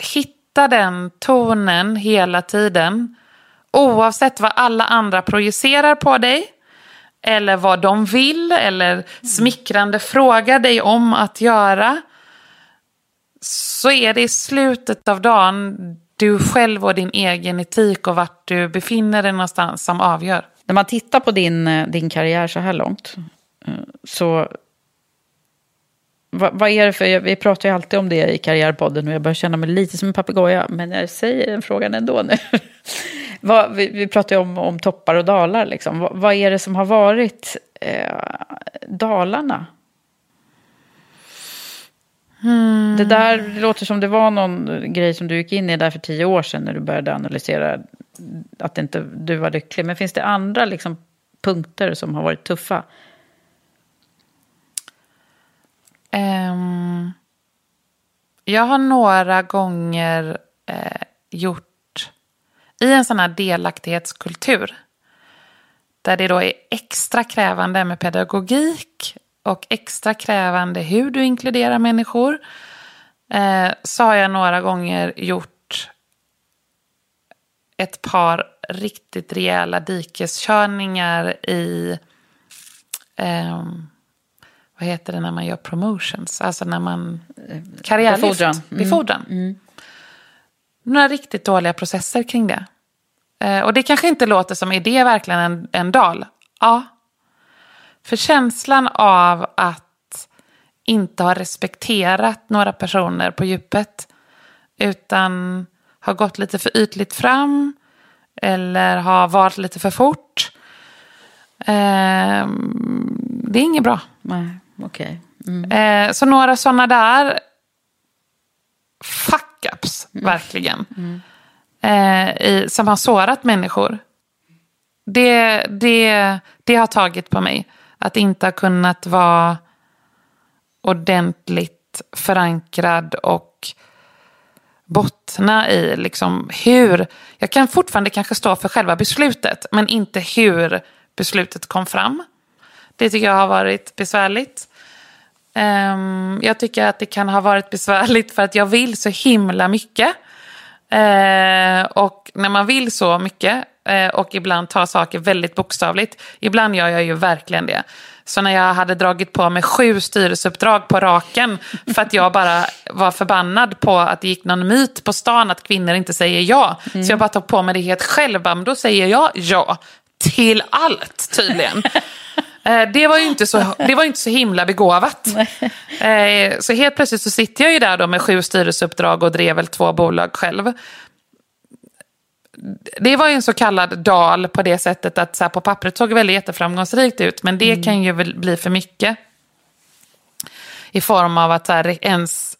hitta den tonen hela tiden. Oavsett vad alla andra projicerar på dig. Eller vad de vill eller smickrande frågar dig om att göra. Så är det i slutet av dagen du själv och din egen etik och vart du befinner dig någonstans som avgör. När man tittar på din, eh, din karriär så här långt, eh, så... Vad, vad är det för... Vi pratar ju alltid om det i Karriärpodden och jag börjar känna mig lite som en papegoja, men jag säger den frågan ändå nu. vad, vi, vi pratar ju om, om toppar och dalar, liksom. Vad, vad är det som har varit eh, dalarna? Det där det låter som det var någon grej som du gick in i där för tio år sedan när du började analysera att inte du var lycklig. Men finns det andra liksom, punkter som har varit tuffa? Um, jag har några gånger eh, gjort i en sån här delaktighetskultur där det då är extra krävande med pedagogik och extra krävande hur du inkluderar människor. Eh, så har jag några gånger gjort ett par riktigt rejäla dikeskörningar i... Eh, vad heter det när man gör promotions? Alltså när man... Karriärlyft. Befordran. Mm. Befordran. Mm. Några riktigt dåliga processer kring det. Eh, och det kanske inte låter som, är det verkligen en, en dal? Ja. För känslan av att inte ha respekterat några personer på djupet. Utan har gått lite för ytligt fram. Eller har varit lite för fort. Eh, det är inget bra. Nej, okej. Mm. Eh, så några sådana där fuck-ups, verkligen. Eh, i, som har sårat människor. Det, det, det har tagit på mig. Att inte ha kunnat vara ordentligt förankrad och bottna i liksom hur... Jag kan fortfarande kanske stå för själva beslutet, men inte hur beslutet kom fram. Det tycker jag har varit besvärligt. Um, jag tycker att det kan ha varit besvärligt för att jag vill så himla mycket. Uh, och när man vill så mycket uh, och ibland tar saker väldigt bokstavligt, ibland gör jag ju verkligen det. Så när jag hade dragit på mig sju styrelseuppdrag på raken för att jag bara var förbannad på att det gick någon myt på stan att kvinnor inte säger ja. Så jag bara tog på mig det helt själv, men då säger jag ja till allt tydligen. Eh, Det var ju inte så, det var inte så himla begåvat. Eh, Så helt plötsligt så sitter jag ju där då med sju styrelseuppdrag och drev väl två bolag själv. Det var ju en så kallad dal på det sättet att så på pappret såg det väldigt jätteframgångsrikt ut. Men det kan ju bli för mycket. I form av att så här, ens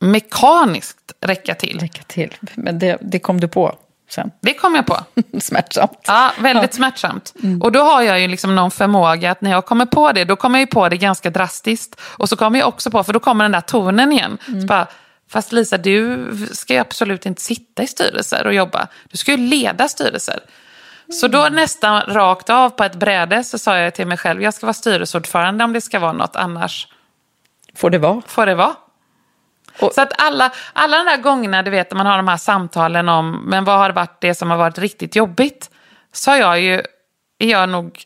mekaniskt räcka till. Räcka till. Men det, det kom du på sen. Det kom jag på. Smärtsamt. Ja, väldigt smärtsamt. Och då har jag ju liksom någon förmåga att när jag kommer på det, då kommer jag ju på det ganska drastiskt. Och så kommer jag också på, för då kommer den där tonen igen. Så bara, Fast Lisa, du ska ju absolut inte sitta i styrelser och jobba. Du ska ju leda styrelser. Så då nästan rakt av på ett bräde så sa jag till mig själv, jag ska vara styrelseordförande om det ska vara något, annars Får det vara. får det vara. Så att alla, alla de där gångerna, du vet, när man har de här samtalen om, men vad har varit det som har varit riktigt jobbigt? Så har jag ju, är jag nog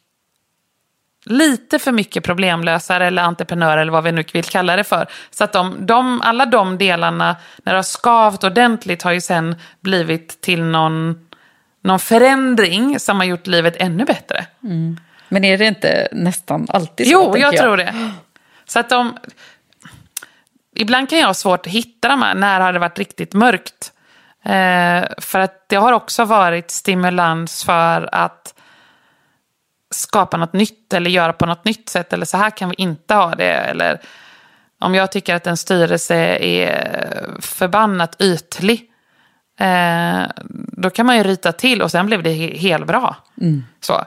lite för mycket problemlösare eller entreprenör eller vad vi nu vill kalla det för. Så att de, de, alla de delarna, när det har skavt ordentligt, har ju sen blivit till någon, någon förändring som har gjort livet ännu bättre. Men är det inte nästan alltid så? Jo, tänker jag tror det. Så att de... Ibland kan jag ha svårt att hitta de här, när har det varit riktigt mörkt? Eh, för att det har också varit stimulans för att skapa något nytt eller göra på något nytt sätt. Eller så här kan vi inte ha det. Eller om jag tycker att en styrelse är förbannat ytlig. Eh, då kan man ju rita till och sen blev det he- helt bra. Så.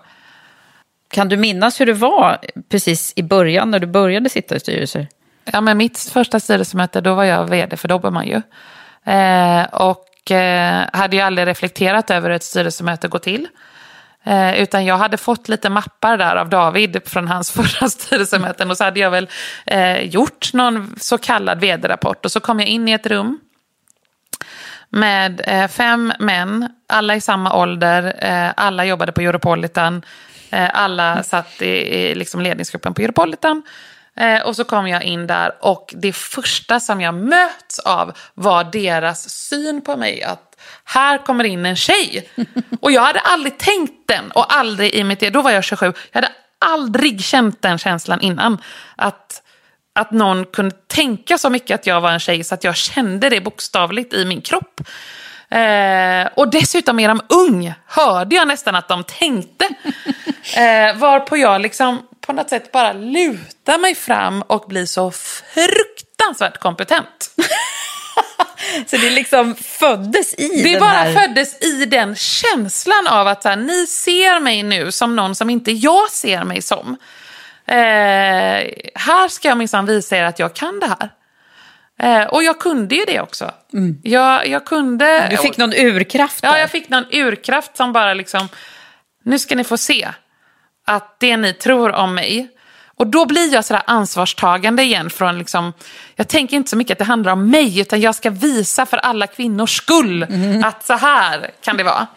Kan du minnas hur det var precis i början när du började sitta i styrelser? Ja, men mitt första styrelsemöte, då var jag vd för Dobermann ju. Eh, och eh, hade ju aldrig reflekterat över hur ett styrelsemöte går till. Eh, utan jag hade fått lite mappar där av David från hans förra styrelsemöten. Och så hade jag väl eh, gjort någon så kallad vd-rapport. Och så kom jag in i ett rum med eh, fem män, alla i samma ålder, eh, alla jobbade på Europolitan, eh, alla satt i, i liksom ledningsgruppen på Europolitan. Eh, och så kom jag in där och det första som jag möts av var deras syn på mig. Att här kommer in en tjej. Och jag hade aldrig tänkt den och aldrig i mitt... Då var jag 27. Jag hade aldrig känt den känslan innan. Att, att någon kunde tänka så mycket att jag var en tjej så att jag kände det bokstavligt i min kropp. Eh, och dessutom är de ung, hörde jag nästan att de tänkte. Eh, varpå jag liksom på något sätt bara lutar mig fram och blir så fruktansvärt kompetent. Så det liksom föddes i Det den bara här... föddes i den känslan av att så här, ni ser mig nu som någon som inte jag ser mig som. Eh, här ska jag minsann visa er att jag kan det här. Eh, och jag kunde ju det också. Jag, jag kunde... Du fick någon urkraft Ja, där. jag fick någon urkraft som bara liksom... Nu ska ni få se att det ni tror om mig Och då blir jag sådär ansvarstagande igen från liksom, jag tänker inte så mycket att det handlar om mig, utan jag ska visa för alla kvinnors skull att så här kan det vara.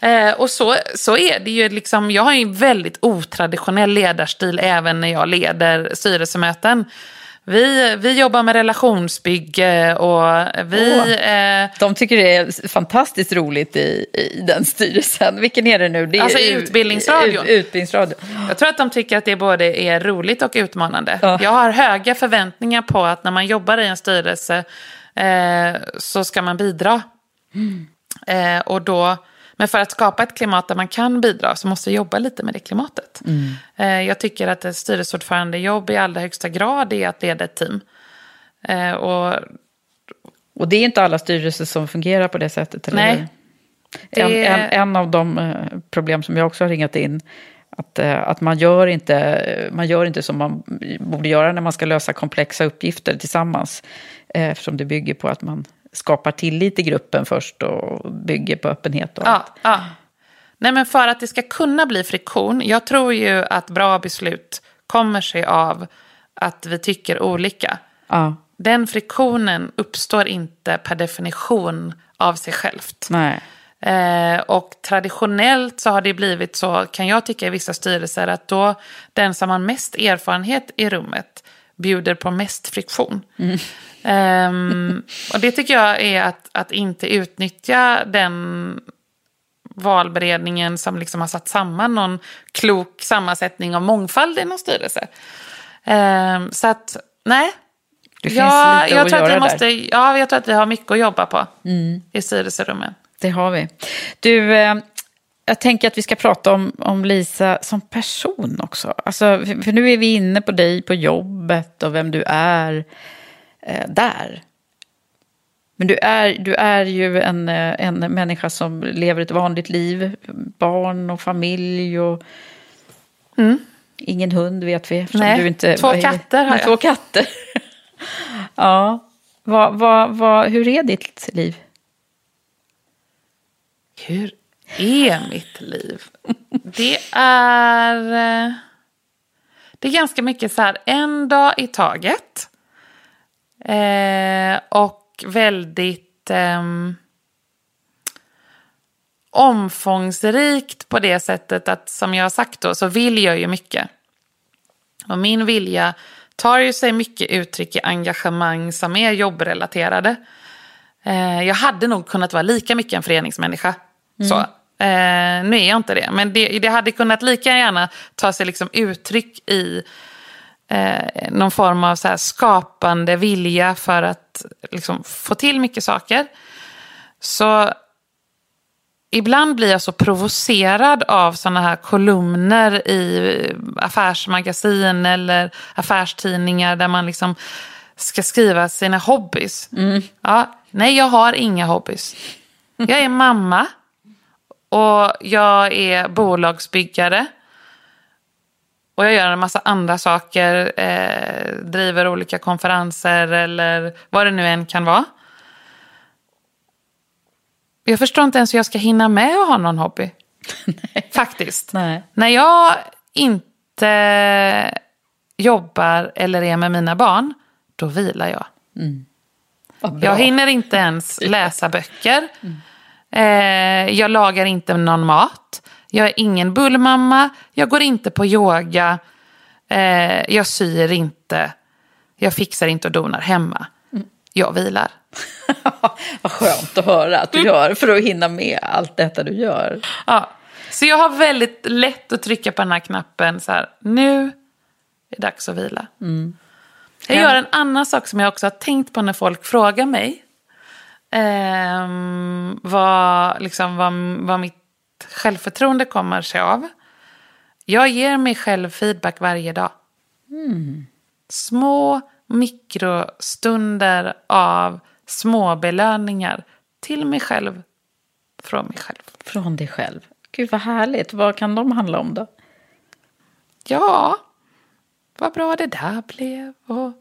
Eh, och så, så är det ju. Liksom, jag har ju en väldigt otraditionell ledarstil även när jag leder styrelsemöten. Vi, vi jobbar med relationsbygge och vi... Åh, eh, de tycker det är fantastiskt roligt i, i den styrelsen. Vilken är det nu? Det är Alltså utbildningsradion. Ut, utbildningsradion. Jag tror att de tycker att det både är roligt och utmanande. Ja. Jag har höga förväntningar på att när man jobbar i en styrelse eh, så ska man bidra. Eh, och då, men för att skapa ett klimat där man kan bidra så måste vi jobba lite med det klimatet. Eh, jag tycker att ett styrelseordförandejobb i allra högsta grad är att leda ett team. Eh, och Och det är inte alla styrelser som fungerar på det sättet. Eller? Nej. Det- En, en, en av de eh, problem som jag också har ringat in, att, att man, gör inte, man gör inte som man borde göra när man ska lösa komplexa uppgifter tillsammans. Eftersom det bygger på att man skapar tillit i gruppen först och bygger på öppenhet. Och allt. Ja, ja. Nej, men för att det ska kunna bli friktion, jag tror ju att bra beslut kommer sig av att vi tycker olika. Ja, Den friktionen uppstår inte per definition av sig självt. nej. Eh, och traditionellt så har det blivit så, kan jag tycka i vissa styrelser, att då den som har mest erfarenhet i rummet bjuder på mest friktion. Ehm, och det tycker jag är att, att inte utnyttja den valberedningen som liksom har satt samman någon klok sammansättning av mångfald i någon styrelse. Ehm, så att, nej. Det finns ja, lite jag att tror att vi måste, där. Mm. Ja, jag tror att vi har mycket att jobba på i styrelserummen. Det har vi. Du, eh, jag tänker att vi ska prata om, om Lisa som person också. Alltså, för, nu är vi inne på dig på jobbet och vem du är eh, där. Men du är, du är ju en, eh, en människa som lever ett vanligt liv. Barn och familj och ingen hund vet vi. Mm. Nej, du inte, två katter har jag. Två katter. ja. Vad, vad, vad, hur är ditt liv? Hur är mitt liv? Det är... Eh, det är ganska mycket så här, en dag i taget. Eh, och väldigt eh, omfångsrikt på det sättet att, som jag har sagt då, så vill jag ju mycket. Och min vilja tar ju sig mycket uttryck i engagemang som är jobbrelaterade. Eh, jag hade nog kunnat vara lika mycket en föreningsmänniska. Så. Mm. Eh, nu är jag inte det. Men det, det hade kunnat lika gärna ta sig liksom uttryck i eh, någon form av så skapande vilja för att liksom, få till mycket saker. Så ibland blir jag så provocerad av såna här kolumner i affärsmagasin eller affärstidningar där man liksom ska skriva sina hobbys. Ja, nej, jag har inga hobbys. Jag är mamma och jag är bolagsbyggare. Och jag gör en massa andra saker, eh, driver olika konferenser eller vad det nu än kan vara. Jag förstår inte ens hur jag ska hinna med att ha någon hobby. Faktiskt. Nej. När jag inte jobbar eller är med mina barn, då vilar jag. Bra. Jag hinner inte ens läsa böcker. Eh, jag lagar inte någon mat. Jag är ingen bullmamma. Jag går inte på yoga. Eh, jag syr inte. Jag fixar inte och donar hemma. Jag vilar. Vad skönt att höra att du gör för att hinna med allt detta du gör. Ja. Så jag har väldigt lätt att trycka på den här knappen. Så här, nu är det dags att vila. Jag gör en annan sak som jag också har tänkt på när folk frågar mig. Ehm, vad, liksom, vad, vad mitt självförtroende kommer sig av. Jag ger mig själv feedback varje dag. Små mikrostunder av små belöningar till mig själv. Från mig själv. Från dig själv. Gud vad härligt. Vad kan de handla om då? Ja, vad bra det där blev. Och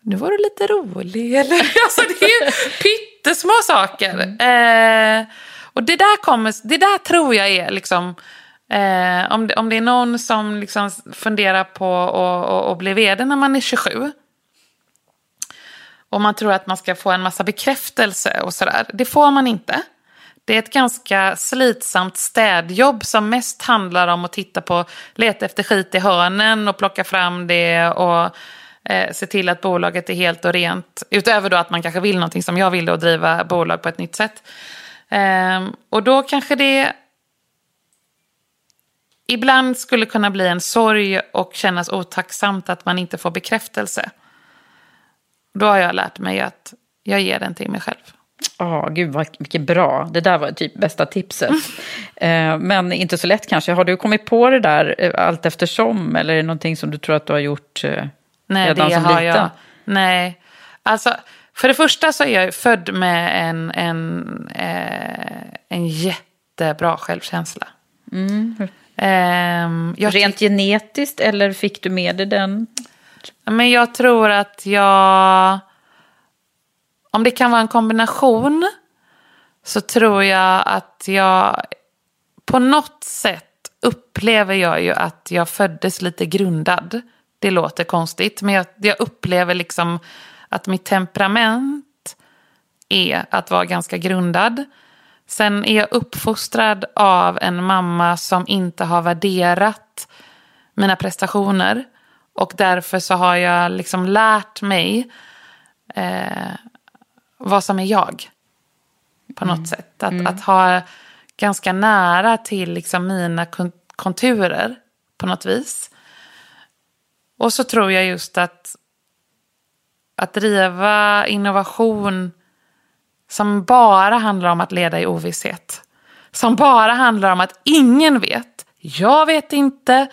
nu var du lite rolig. Eller, alltså, det är ju pyttesmå saker. Eh, och det där, kommer, det där tror jag är liksom Eh, om, det, om det är någon som liksom funderar på att bli vd när man är 27. Och man tror att man ska få en massa bekräftelse och sådär. Det får man inte. Det är ett ganska slitsamt städjobb som mest handlar om att titta på, leta efter skit i hörnen och plocka fram det och eh, se till att bolaget är helt och rent. Utöver då att man kanske vill någonting som jag ville och driva bolag på ett nytt sätt. Eh, och då kanske det ibland skulle kunna bli en sorg och kännas otacksamt att man inte får bekräftelse. Då har jag lärt mig att jag ger den till mig själv. Ja, oh, gud vad, vilket bra. Det där var typ bästa tipset. Mm. Eh, men inte så lätt kanske. Har du kommit på det där eh, allt eftersom? Eller är det någonting som du tror att du har gjort eh, Nej, redan det som har liten? Jag. Nej, alltså för det första så är jag född med en, en, eh, en jättebra självkänsla. Mm. Eh, Rent genetiskt eller fick du med dig den? Men jag tror att jag om det kan vara en kombination så tror jag att jag på något sätt upplever jag ju att jag föddes lite grundad. Det låter konstigt, men jag, jag upplever liksom att mitt temperament är att vara ganska grundad. Sen är jag uppfostrad av en mamma som inte har värderat mina prestationer. Och därför så har jag liksom lärt mig eh, vad som är jag. På något mm. sätt. Att, mm. att ha ganska nära till liksom mina konturer på något vis. Och så tror jag just att att driva innovation som bara handlar om att leda i ovisshet. Som bara handlar om att ingen vet. Jag vet inte.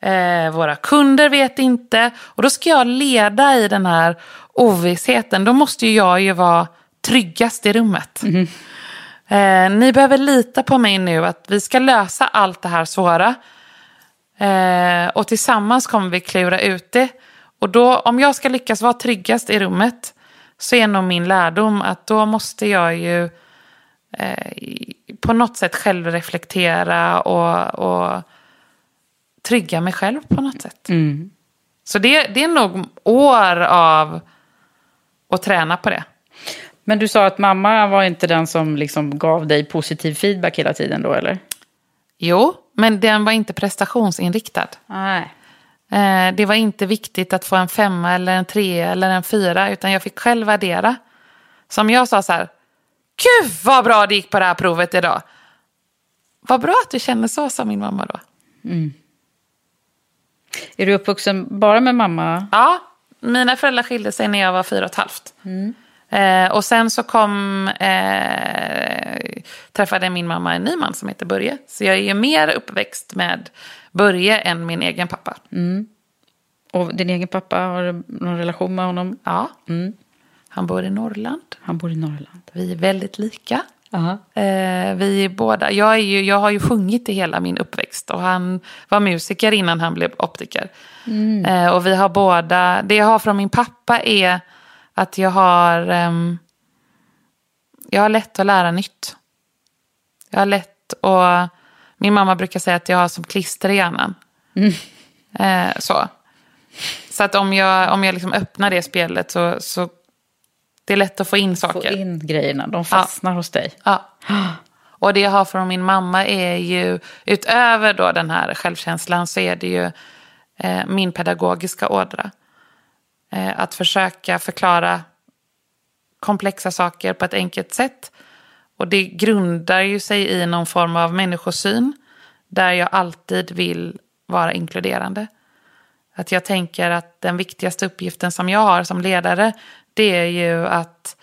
Eh, våra kunder vet inte. Och då ska jag leda i den här ovissheten, då måste ju jag ju vara tryggast i rummet. Mm. Eh, ni behöver lita på mig nu att vi ska lösa allt det här svåra. Eh, och tillsammans kommer vi klura ut det. Och då, om jag ska lyckas vara tryggast i rummet så är nog min lärdom att då måste jag ju eh, på något sätt självreflektera och, och trygga mig själv på något sätt. Mm. Så det, det är nog år av att träna på det. Men du sa att mamma var inte den som liksom gav dig positiv feedback hela tiden då, eller? Jo, men den var inte prestationsinriktad. Nej. Eh, det var inte viktigt att få en femma eller en trea eller en fyra, utan jag fick själv värdera. Som jag sa så här, gud vad bra det gick på det här provet idag. Vad bra att du känner så, sa min mamma då. Mm. Är du uppvuxen bara med mamma? Ja, mina föräldrar skilde sig när jag var fyra och ett halvt. Mm. Eh, och sen så kom, eh, träffade min mamma en ny man som heter Börje. Så jag är ju mer uppväxt med Börje än min egen pappa. Mm. Och din egen pappa, har du någon relation med honom? Ja. Mm. Han bor i Norrland. Han bor i Norrland. Vi är väldigt lika. Uh -huh. eh, vi båda, jag, är ju, jag har ju sjungit i hela min uppväxt och han var musiker innan han blev optiker. Mm. Eh, och vi har båda, det jag har från min pappa är att jag har, eh, jag har lätt att lära nytt. Jag har lätt och min mamma brukar säga att jag har som klister i hjärnan. Mm. Eh, så. Så att om jag, om jag liksom öppnar det spelet så, så det är lätt att få in saker. Få in grejerna, de fastnar ja. hos dig. Ja. Och det jag har från min mamma är ju, utöver då den här självkänslan, så är det ju eh, min pedagogiska ådra. Eh, att försöka förklara komplexa saker på ett enkelt sätt. Och det grundar ju sig i någon form av människosyn, där jag alltid vill vara inkluderande. Att jag tänker att den viktigaste uppgiften som jag har som ledare, det är ju att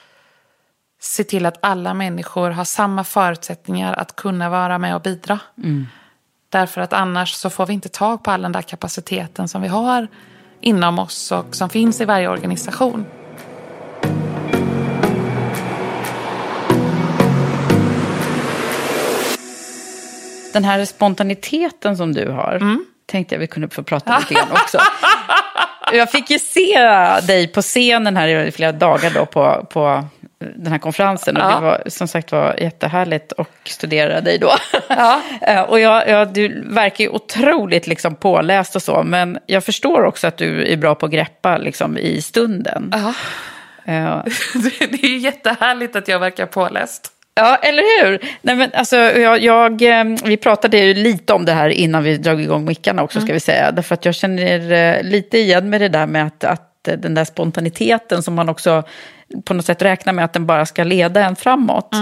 se till att alla människor har samma förutsättningar att kunna vara med och bidra. Mm. Därför att annars så får vi inte tag på all den där kapaciteten som vi har inom oss och som finns i varje organisation. Den här spontaniteten som du har, mm. tänkte jag vi kunde få prata lite grann också. Jag fick ju se dig på scenen här i flera dagar då på, på den här konferensen. Och Ja. det var som sagt var jättehärligt att studera dig då. Ja. Eh, och jag, jag, du verkar ju otroligt liksom påläst och så. Men jag förstår också att du är bra på att greppa liksom, i stunden. Ja. Eh, Det är ju jättehärligt att jag verkar påläst. Ja, eller hur? Nej, men alltså, jag, jag, eh, vi pratade ju lite om det här innan vi drog igång mickarna också, ska vi säga. Därför att jag känner lite igen med det där med att, att den där spontaniteten som man också på något sätt räknar med att den bara ska leda en framåt.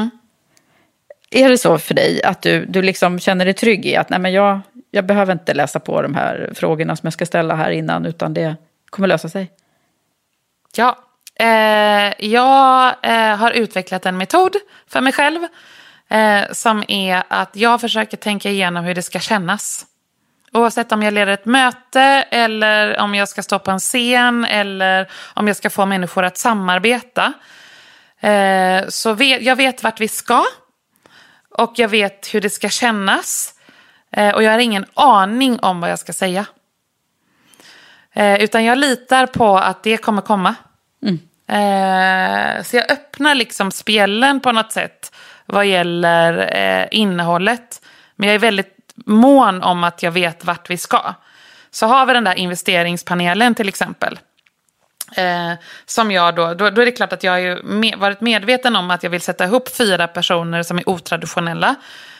Är det så för dig att du, du liksom känner dig trygg i att nej, men jag, jag behöver inte läsa på de här frågorna som jag ska ställa här innan, utan det kommer lösa sig? Ja, eh, jag eh, har utvecklat en metod för mig själv. Eh, som är att jag försöker tänka igenom hur det ska kännas. Oavsett om jag leder ett möte eller om jag ska stå på en scen eller om jag ska få människor att samarbeta. Eh, så vet, jag vet vart vi ska och jag vet hur det ska kännas. Eh, och jag har ingen aning om vad jag ska säga. Eh, utan jag litar på att det kommer komma. Eh, så jag öppnar liksom spjällen på något sätt vad gäller eh, innehållet. Men jag är väldigt mån om att jag vet vart vi ska. Så har vi den där investeringspanelen till exempel. Eh, som jag då, då, då är det klart att jag har ju med, varit medveten om att jag vill sätta ihop fyra personer som är otraditionella.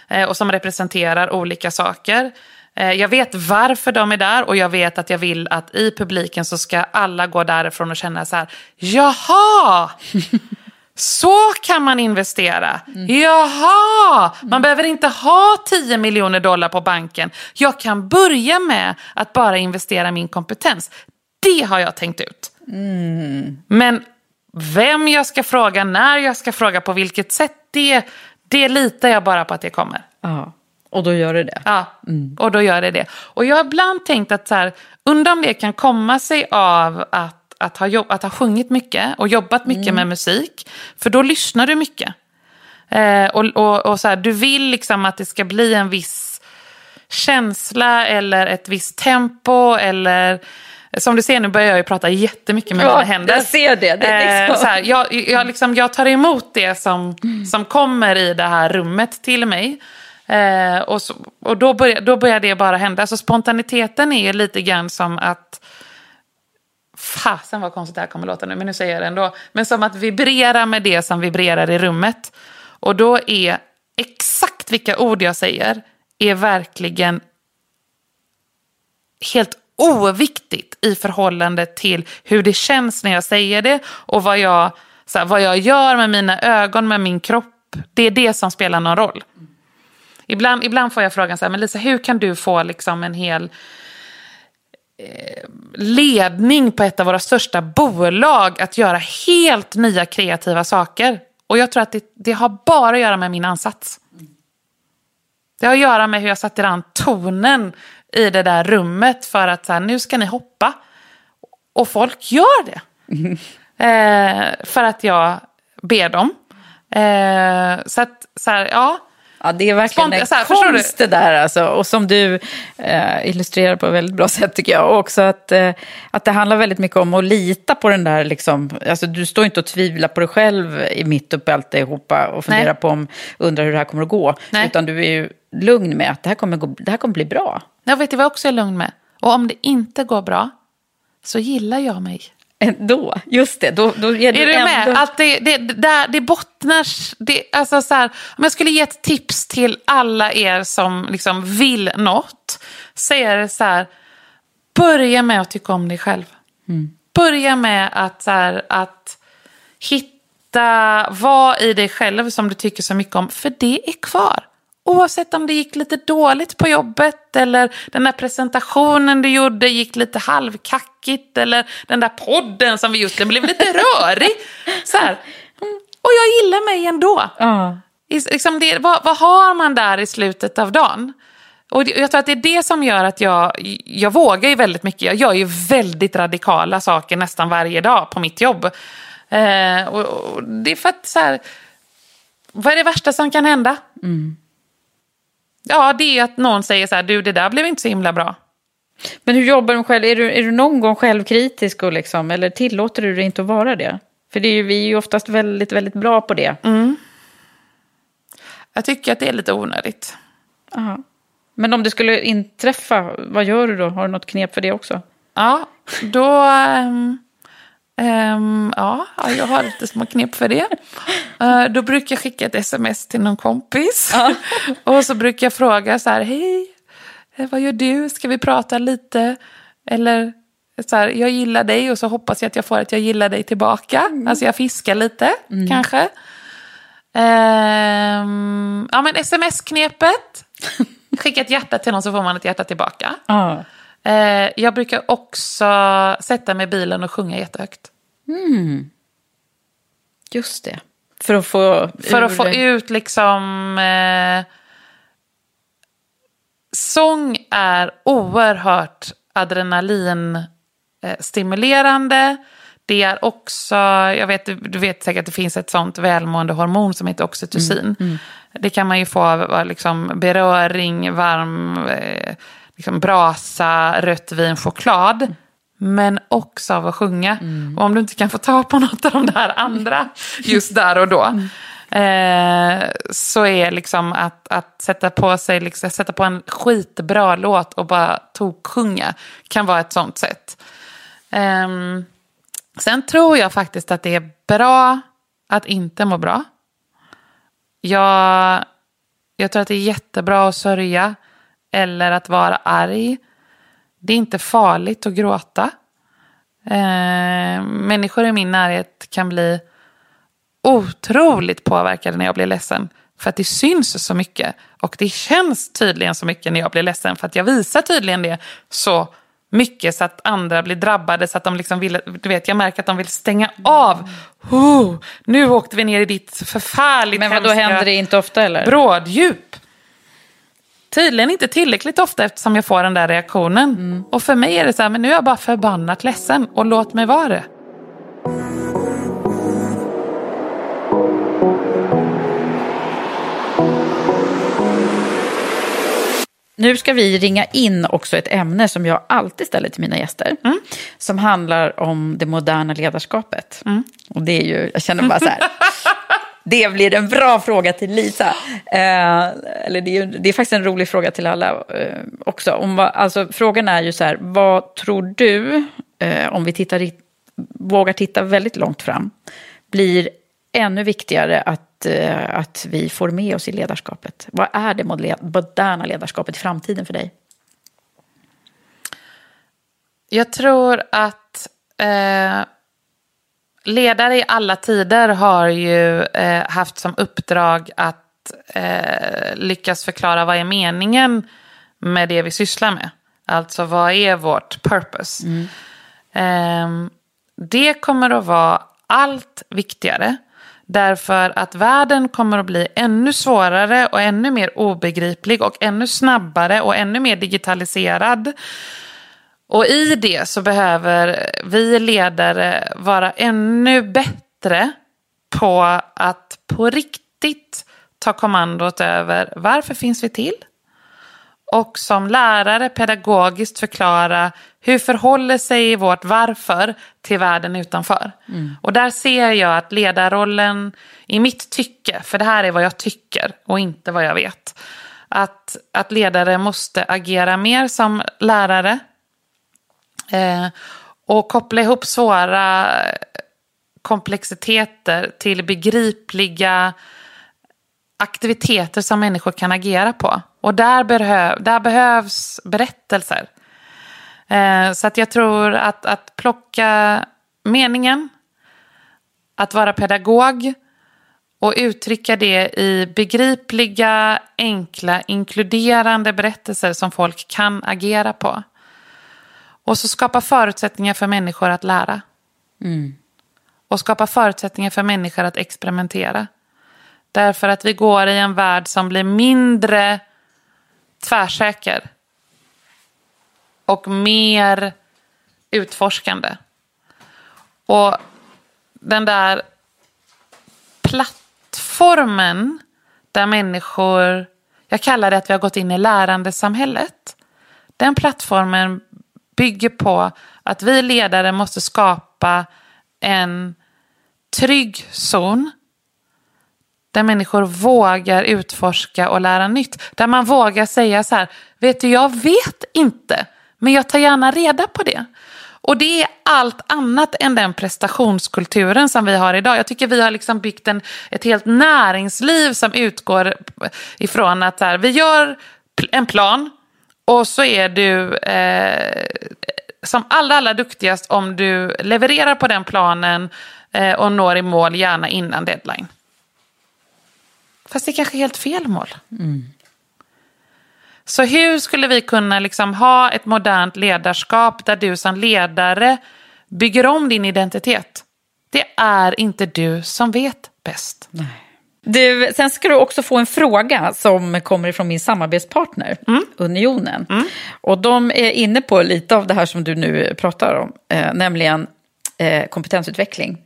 Eh, och som representerar olika saker. Eh, jag vet varför de är där och jag vet att jag vill att i publiken så ska alla gå därifrån och känna så här, jaha! Så kan man investera. Jaha! Man behöver inte ha 10 miljoner dollar på banken. Jag kan börja med att bara investera min kompetens. Det har jag tänkt ut. Men vem jag ska fråga, när jag ska fråga, på vilket sätt, det, det litar jag bara på att det kommer. Ja, och då gör det det. Ja, och då gör det det. Och jag har ibland tänkt att så här, undrar om det kan komma sig av att, att, ha, jobb, att ha sjungit mycket och jobbat mycket med musik. För då lyssnar du mycket. Eh, och och, och så här, du vill liksom att det ska bli en viss känsla eller ett visst tempo eller som du ser nu börjar jag ju prata jättemycket med Ja, mina händer. jag ser det. Det är liksom- Eh, så här, jag, jag, liksom, jag tar emot det som, som kommer i det här rummet till mig. Eh, och så, och då, börjar, då börjar det bara hända. Så spontaniteten är ju lite grann som att... Fasen vad konstigt det här kommer låta nu, men nu säger jag det ändå. Men som att vibrera med det som vibrerar i rummet. Och då är exakt vilka ord jag säger är verkligen helt oviktigt i förhållande till hur det känns när jag säger det och vad jag, så här, vad jag gör med mina ögon, med min kropp. Det är det som spelar någon roll. Ibland, ibland får jag frågan så här, men Lisa, hur kan du få liksom en hel ledning på ett av våra största bolag att göra helt nya kreativa saker? Och jag tror att det, det har bara att göra med min ansats. Det har att göra med hur jag satte an tonen i det där rummet för att så här, nu ska ni hoppa. Och folk gör det. eh, för att jag ber dem. Eh, så att, så här, ja. Ja, det är verkligen Spont- en så här, konst det där alltså. Och som du eh, illustrerar på ett väldigt bra sätt tycker jag. Och också att, eh, att det handlar väldigt mycket om att lita på den där liksom. Alltså du står inte och tvivlar på dig själv i mitt uppe i alltihopa och funderar Nej. på om, undrar hur det här kommer att gå. Nej. Utan du är ju lugn med att det här kommer, gå, det här kommer bli bra. Jag vet du vad jag också är lugn med? Och om det inte går bra så gillar jag mig. Då, just det. Då, då ger Är du med? ändå- Att det, det, det, det bottnar... Det, alltså så här, om jag skulle ge ett tips till alla er som liksom vill något så är det så här, börja med att tycka om dig själv. Börja med att, så här, att hitta vad i dig själv som du tycker så mycket om, för det är kvar. Oavsett om det gick lite dåligt på jobbet eller den där presentationen du gjorde gick lite halvkackigt eller den där podden som vi just blev lite rörig. Så här. Och jag gillar mig ändå. I- Liksom det, vad, vad har man där i slutet av dagen? Och jag tror att det är det som gör att jag, jag vågar ju väldigt mycket. Jag gör ju väldigt radikala saker nästan varje dag på mitt jobb. Eh, och, och det är för att så här, vad är det värsta som kan hända? Ja, det är att någon säger så här, du det där blev inte så himla bra. Men hur jobbar du själv? Är du, är du någon gång självkritisk och liksom, eller tillåter du dig inte att vara det? För det är ju, vi är ju oftast väldigt, väldigt bra på det. Mm. Jag tycker att det är lite onödigt. Aha. Men om det skulle inträffa, vad gör du då? Har du något knep för det också? Ja, då... Um, um, ja, jag har lite små knep för det. Uh, då brukar jag skicka ett sms till någon kompis. Ja. och så brukar jag fråga så här, hej, eh, vad gör du? Ska vi prata lite? Eller så här, jag gillar dig och så hoppas jag att jag får att jag gillar dig tillbaka. Mm. Alltså jag fiskar lite, mm. kanske. Um, ja men sms-knepet. Skicka ett hjärta till någon så får man ett hjärta tillbaka. Ah. Uh, jag brukar också sätta mig i bilen och sjunga jättehögt. Mm. Just det. För att få... För att få ut liksom... Uh, sång är oerhört adrenalinstimulerande. Det är också, jag vet, du vet säkert att det finns ett sånt välmående hormon som heter oxytocin. Mm, mm. Det kan man ju få av liksom beröring, varm eh, liksom brasa, rött vin, choklad. Mm. Men också av att sjunga. Mm. Och om du inte kan få ta på något av de där andra just där och då. Mm. Eh, så är liksom att, att sätta på sig, liksom, sätta på en skitbra låt och bara toksjunga kan vara ett sånt sätt. Eh, sen tror jag faktiskt att det är bra att inte må bra. Jag, jag tror att det är jättebra att sörja eller att vara arg. Det är inte farligt att gråta. Eh, människor i min närhet kan bli otroligt påverkade när jag blir ledsen. För att det syns så mycket. Och det känns tydligen så mycket när jag blir ledsen. För att jag visar tydligen det så mycket så att andra blir drabbade. Så att de liksom vill, du vet, jag märker att de vill stänga av. Oh, nu åkte vi ner i ditt förfärligt Men vad då händer det inte ofta eller? Bråddjup. Tydligen inte tillräckligt ofta eftersom jag får den där reaktionen. Mm. Och för mig är det så här, men nu är jag bara förbannat ledsen och låt mig vara det. Nu ska vi ringa in också ett ämne som jag alltid ställer till mina gäster. Mm. Som handlar om det moderna ledarskapet. Mm. Och det är ju, jag känner bara så här. det blir en bra fråga till Lisa. Eh, eller det är, det är faktiskt en rolig fråga till alla eh, också. Om, alltså, frågan är ju så här, vad tror du, eh, om vi tittar, vågar titta väldigt långt fram, blir ännu viktigare att, eh, att vi får med oss i ledarskapet? Vad är det moderna ledarskapet i framtiden för dig? Jag tror att eh, ledare i alla tider har ju eh, haft som uppdrag att eh, lyckas förklara vad är meningen med det vi sysslar med. Alltså vad är vårt purpose? Mm. Eh, det kommer att vara allt viktigare. Därför att världen kommer att bli ännu svårare och ännu mer obegriplig och ännu snabbare och ännu mer digitaliserad. Och i det så behöver vi ledare vara ännu bättre på att på riktigt ta kommandot över varför finns vi till? Och som lärare pedagogiskt förklara hur förhåller sig vårt varför till världen utanför? Mm. Och där ser jag att ledarrollen, i mitt tycke, för det här är vad jag tycker och inte vad jag vet, att, att ledare måste agera mer som lärare eh, och koppla ihop svåra komplexiteter till begripliga aktiviteter som människor kan agera på. Och där, behöv, där behövs berättelser. Eh, så att jag tror att, att plocka meningen, att vara pedagog och uttrycka det i begripliga, enkla, inkluderande berättelser som folk kan agera på. Och så skapa förutsättningar för människor att lära. Mm. Och skapa förutsättningar för människor att experimentera. Därför att vi går i en värld som blir mindre tvärsäker. Och mer utforskande. Och den där plattformen där människor, jag kallar det att vi har gått in i lärandesamhället. Den plattformen bygger på att vi ledare måste skapa en trygg zon där människor vågar utforska och lära nytt. Där man vågar säga så här, vet du jag vet inte, men jag tar gärna reda på det. Och det är allt annat än den prestationskulturen som vi har idag. Jag tycker vi har liksom byggt en, ett helt näringsliv som utgår ifrån att här, vi gör en plan och så är du eh, som allra, allra duktigast om du levererar på den planen eh, och når i mål gärna innan deadline. Fast det är kanske helt fel mål. Mm. Så hur skulle vi kunna liksom ha ett modernt ledarskap där du som ledare bygger om din identitet? Det är inte du som vet bäst. Nej. Du, sen ska du också få en fråga som kommer från min samarbetspartner, Mm. Unionen. Och de är inne på lite av det här som du nu pratar om, eh, nämligen eh, kompetensutveckling.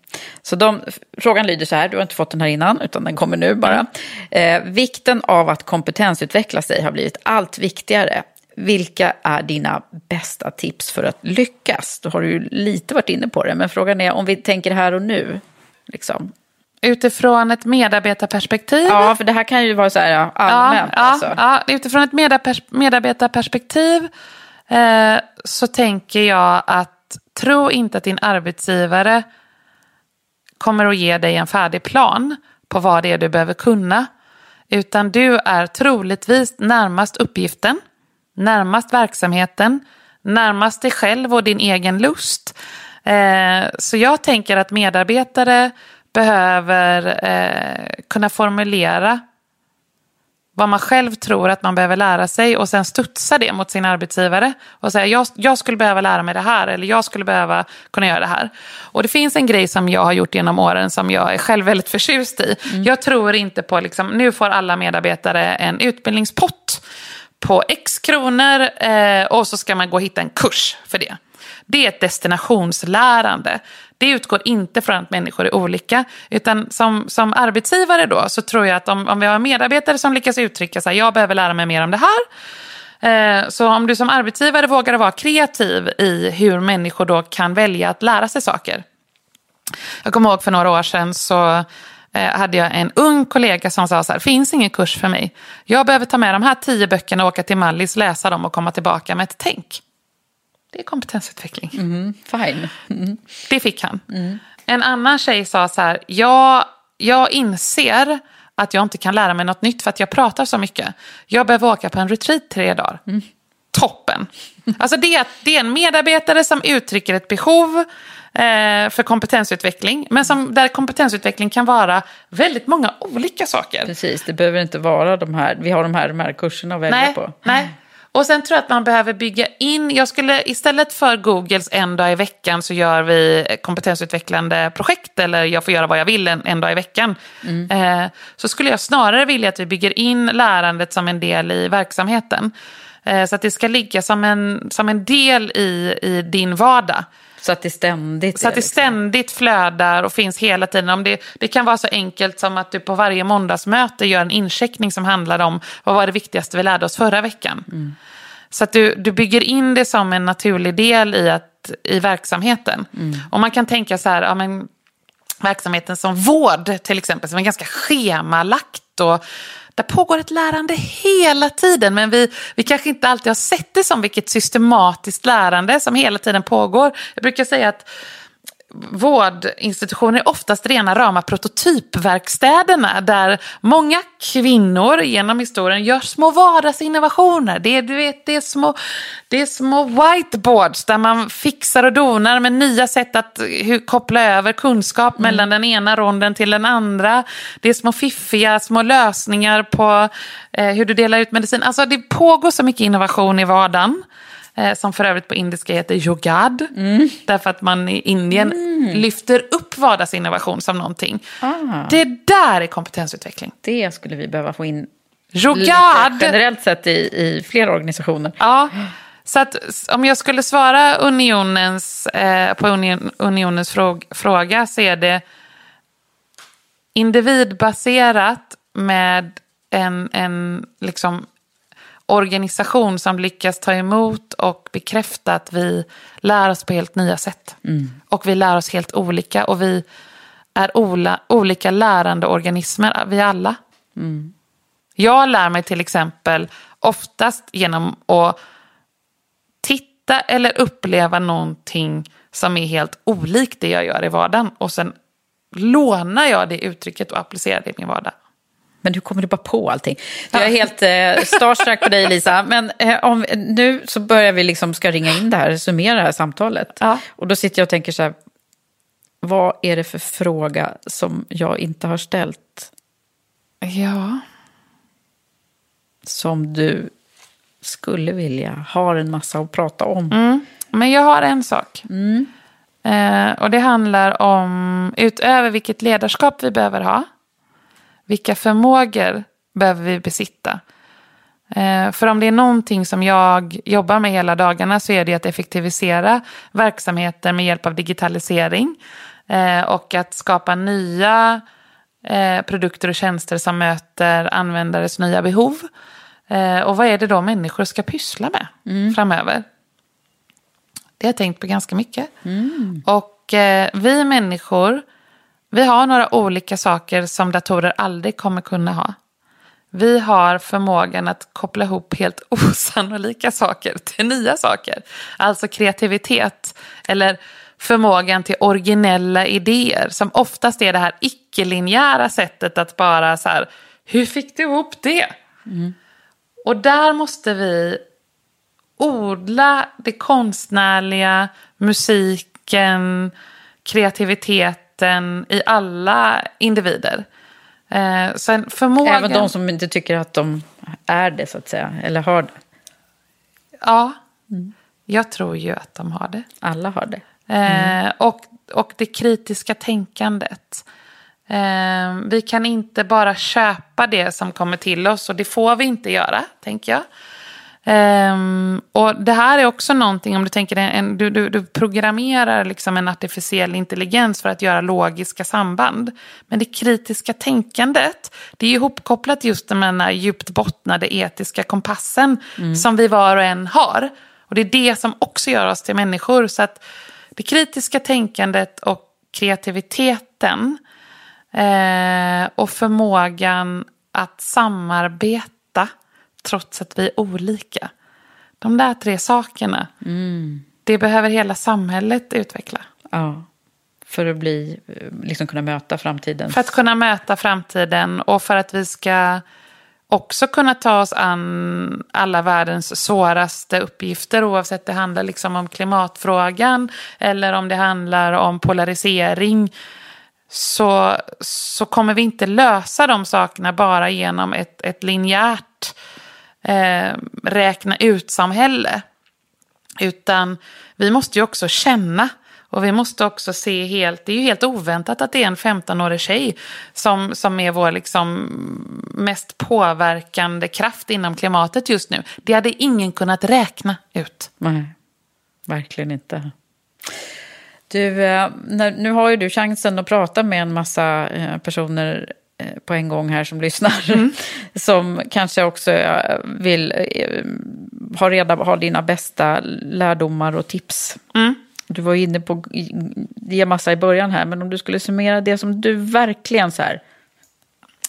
Så de, frågan lyder så här, du har inte fått den här innan, utan den kommer nu bara. Eh, vikten av att kompetensutveckla sig har blivit allt viktigare. Vilka är dina bästa tips för att lyckas? Då har du ju lite varit inne på det, men frågan är om vi tänker här och nu. Liksom. Utifrån ett medarbetarperspektiv? Ja, för det här kan ju vara så här ja, allmänt. Ja, alltså. ja, utifrån ett medarbetars- medarbetarperspektiv eh, så tänker jag att tro inte att din arbetsgivare kommer att ge dig en färdig plan på vad det är du behöver kunna. Utan du är troligtvis närmast uppgiften, närmast verksamheten, närmast dig själv och din egen lust. Eh, så jag tänker att medarbetare behöver eh, kunna formulera vad man själv tror att man behöver lära sig och sen studsa det mot sin arbetsgivare och säga jag, jag skulle behöva lära mig det här eller jag skulle behöva kunna göra det här. Och det finns en grej som jag har gjort genom åren som jag är själv väldigt förtjust i. Jag tror inte på liksom, nu får alla medarbetare en utbildningspott på x kronor eh, och så ska man gå och hitta en kurs för det. Det är ett destinationslärande. Det utgår inte från att människor är olika. Utan som, som arbetsgivare då så tror jag att om, om vi har medarbetare som lyckas uttrycka sig, jag behöver lära mig mer om det här. Eh, så om du som arbetsgivare vågar vara kreativ i hur människor då kan välja att lära sig saker. Jag kommer ihåg för några år sedan så eh, hade jag en ung kollega som sa så här, finns ingen kurs för mig. Jag behöver ta med de här tio böckerna och åka till Mallis, läsa dem och komma tillbaka med ett tänk. Det är kompetensutveckling. Mm, fine. Mm. Det fick han. En annan tjej sa så här, jag, jag inser att jag inte kan lära mig något nytt för att jag pratar så mycket. Jag behöver åka på en retreat tre dagar. Toppen. Alltså det, är- det är en medarbetare som uttrycker ett behov eh, för kompetensutveckling. Men som, där kompetensutveckling kan vara väldigt många olika saker. Precis, det behöver inte vara de här, vi har de här, de här kurserna att välja Nej, på. nej. Och sen tror jag att man behöver bygga in, jag skulle istället för Googles en dag i veckan så gör vi kompetensutvecklande projekt eller jag får göra vad jag vill en, en dag i veckan. Eh, så skulle jag snarare vilja att vi bygger in lärandet som en del i verksamheten. Eh, så att det ska ligga som en, som en del i, i din vardag. Så att det ständigt Så att det ständigt flödar och finns hela tiden. Om det, det kan vara så enkelt som att du på varje måndagsmöte gör en incheckning som handlar om vad var det viktigaste vi lärde oss förra veckan. Så att du, du bygger in det som en naturlig del i, att, i verksamheten. Och man kan tänka så här, ja, men, verksamheten som vård till exempel, som är ganska schemalagt och där pågår ett lärande hela tiden, men vi, vi kanske inte alltid har sett det som vilket systematiskt lärande som hela tiden pågår. Jag brukar säga att vårdinstitutioner är oftast rena rama prototypverkstäderna där många kvinnor genom historien gör små vardagsinnovationer. Det är, du vet, det, är små, det är små whiteboards där man fixar och donar med nya sätt att hur, koppla över kunskap mellan den ena ronden till den andra. Det är små fiffiga små lösningar på eh, hur du delar ut medicin. Alltså det pågår så mycket innovation i vardagen. Eh, som för övrigt på indiska heter yogad. Därför att man i Indien lyfter upp vardagsinnovation som någonting. Ah. Det där är kompetensutveckling. Det skulle vi behöva få in Yogad! generellt sett i, i fler organisationer. Ja, så att om jag skulle svara unionens, eh, på union, unionens fråg, fråga så är det individbaserat med en, en liksom organisation som lyckas ta emot och bekräfta att vi lär oss på helt nya sätt. Och vi lär oss helt olika. Och vi är ola, olika lärande organismer, vi alla. Jag lär mig till exempel oftast genom att titta eller uppleva någonting som är helt olikt det jag gör i vardagen. Och sen lånar jag det uttrycket och applicerar det i min vardag. Men du kommer du bara på allting. Jag är helt eh, starstruck på dig Lisa. Men eh, om, nu så börjar vi liksom ska ringa in det här, summera det här samtalet. Ja. Och då sitter jag och tänker så här, vad är det för fråga som jag inte har ställt? Ja. Som du skulle vilja, har en massa att prata om. Mm. Men jag har en sak. Eh, och det handlar om, utöver vilket ledarskap vi behöver ha, vilka förmågor behöver vi besitta? Eh, för om det är någonting som jag jobbar med hela dagarna så är det att effektivisera verksamheter med hjälp av digitalisering. Eh, och att skapa nya eh, produkter och tjänster som möter användares nya behov. Eh, och vad är det då människor ska pyssla med framöver? Det har jag tänkt på ganska mycket. Och eh, vi människor, vi har några olika saker som datorer aldrig kommer kunna ha. Vi har förmågan att koppla ihop helt osannolika saker till nya saker. Alltså kreativitet eller förmågan till originella idéer som oftast är det här icke-linjära sättet att bara så här, hur fick du ihop det? Och där måste vi odla det konstnärliga, musiken, kreativiteten i alla individer. Eh, sen förmågan... Även de som inte tycker att de är det, så att säga. Eller har det. Ja, jag tror ju att de har det. Alla har det. Eh, och, och det kritiska tänkandet. Eh, vi kan inte bara köpa det som kommer till oss och det får vi inte göra, tänker jag. Ehm, och det här är också någonting, om du tänker en, du, du, du programmerar liksom en artificiell intelligens för att göra logiska samband. Men det kritiska tänkandet, det är ihopkopplat just med den här djupt bottnade etiska kompassen som vi var och en har. Och det är det som också gör oss till människor. Så att det kritiska tänkandet och kreativiteten eh, och förmågan att samarbeta trots att vi är olika. De där tre sakerna, det behöver hela samhället utveckla. Ja. För att bli, liksom kunna möta framtiden. För att kunna möta framtiden och för att vi ska också kunna ta oss an alla världens svåraste uppgifter oavsett det handlar liksom om klimatfrågan eller om det handlar om polarisering så, så kommer vi inte lösa de sakerna bara genom ett, ett linjärt eh, räkna ut-samhälle. Utan vi måste ju också känna och vi måste också se helt, det är ju helt oväntat att det är en 15-årig tjej som, som är vår liksom mest påverkande kraft inom klimatet just nu. Det hade ingen kunnat räkna ut. Nej, verkligen inte. Du, eh, när, nu har ju du chansen att prata med en massa eh, personer på en gång här som lyssnar. Som kanske också eh, vill eh, ha reda ha dina bästa lärdomar och tips. Du var ju inne på ge massa i början här, men om du skulle summera det som du verkligen så här.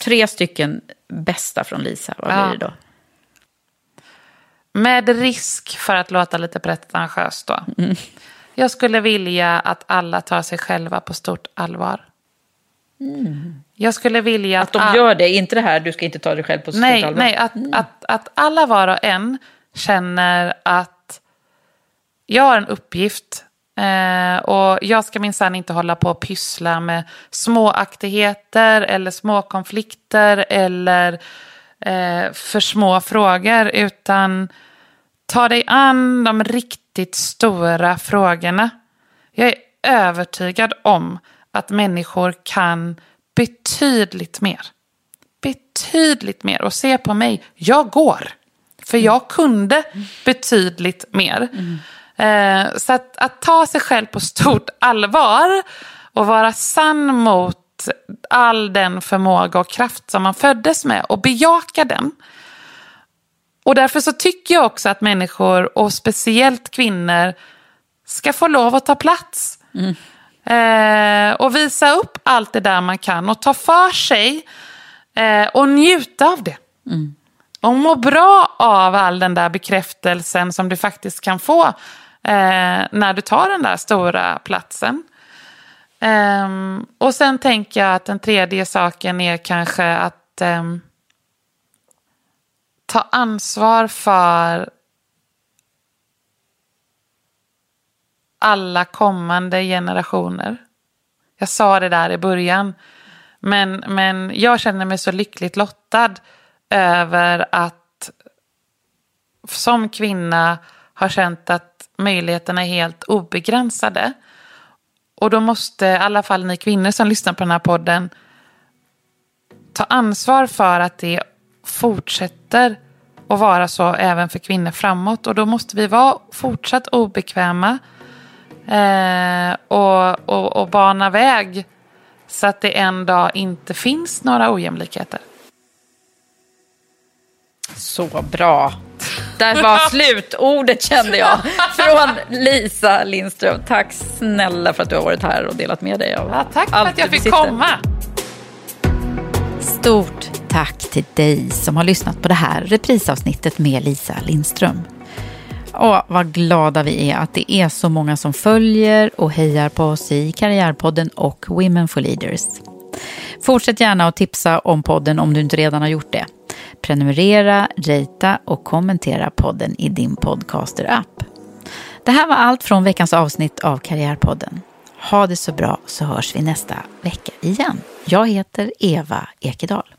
Tre stycken bästa från Lisa, vad Ja. blir det då? Med risk för att låta lite pretentiös då. Jag skulle vilja att alla tar sig själva på stort allvar. Jag skulle vilja att, Att de gör det, inte det här du ska inte ta dig själv på stort Nej, allvar. nej att, att, att alla var och en känner att jag har en uppgift. Eh, och jag ska minsann inte hålla på och pyssla med småaktigheter eller små konflikter eller eh, för små frågor. Utan ta dig an de riktigt stora frågorna. Jag är övertygad om att människor kan betydligt mer betydligt mer. Och se på mig, jag går. För jag kunde betydligt mer. Eh, så att, att ta sig själv på stort allvar och vara sann mot all den förmåga och kraft som man föddes med och bejaka den. Och därför så tycker jag också att människor, och speciellt kvinnor, ska få lov att ta plats. Mm. Eh, och visa upp allt det där man kan och ta för sig eh, och njuta av det. Mm. Och må bra av all den där bekräftelsen som du faktiskt kan få eh, när du tar den där stora platsen. Um, och sen tänker jag att den tredje saken är kanske att um, ta ansvar för alla kommande generationer. Jag sa det där i början. Men, men jag känner mig så lyckligt lottad över att som kvinna har känt att möjligheterna är helt obegränsade. Och då måste i alla fall ni kvinnor som lyssnar på den här podden ta ansvar för att det fortsätter att vara så även för kvinnor framåt. Och då måste vi vara fortsatt obekväma och, och, och bana väg så att det en dag inte finns några ojämlikheter. Så bra. Där var slutordet kände jag. Från Lisa Lindström. Tack snälla för att du har varit här och delat med dig av ja, Tack för allt att jag fick besitter. komma. Stort tack till dig som har lyssnat på det här reprisavsnittet med Lisa Lindström. Åh, vad glada vi är att det är så många som följer och hejar på oss i Karriärpodden och Women for Leaders. Fortsätt gärna att tipsa om podden om du inte redan har gjort det. Prenumerera, rita och kommentera podden i din podcaster-app. Det här var allt från veckans avsnitt av Karriärpodden. Ha det så bra så hörs vi nästa vecka igen. Jag heter Eva Ekedal.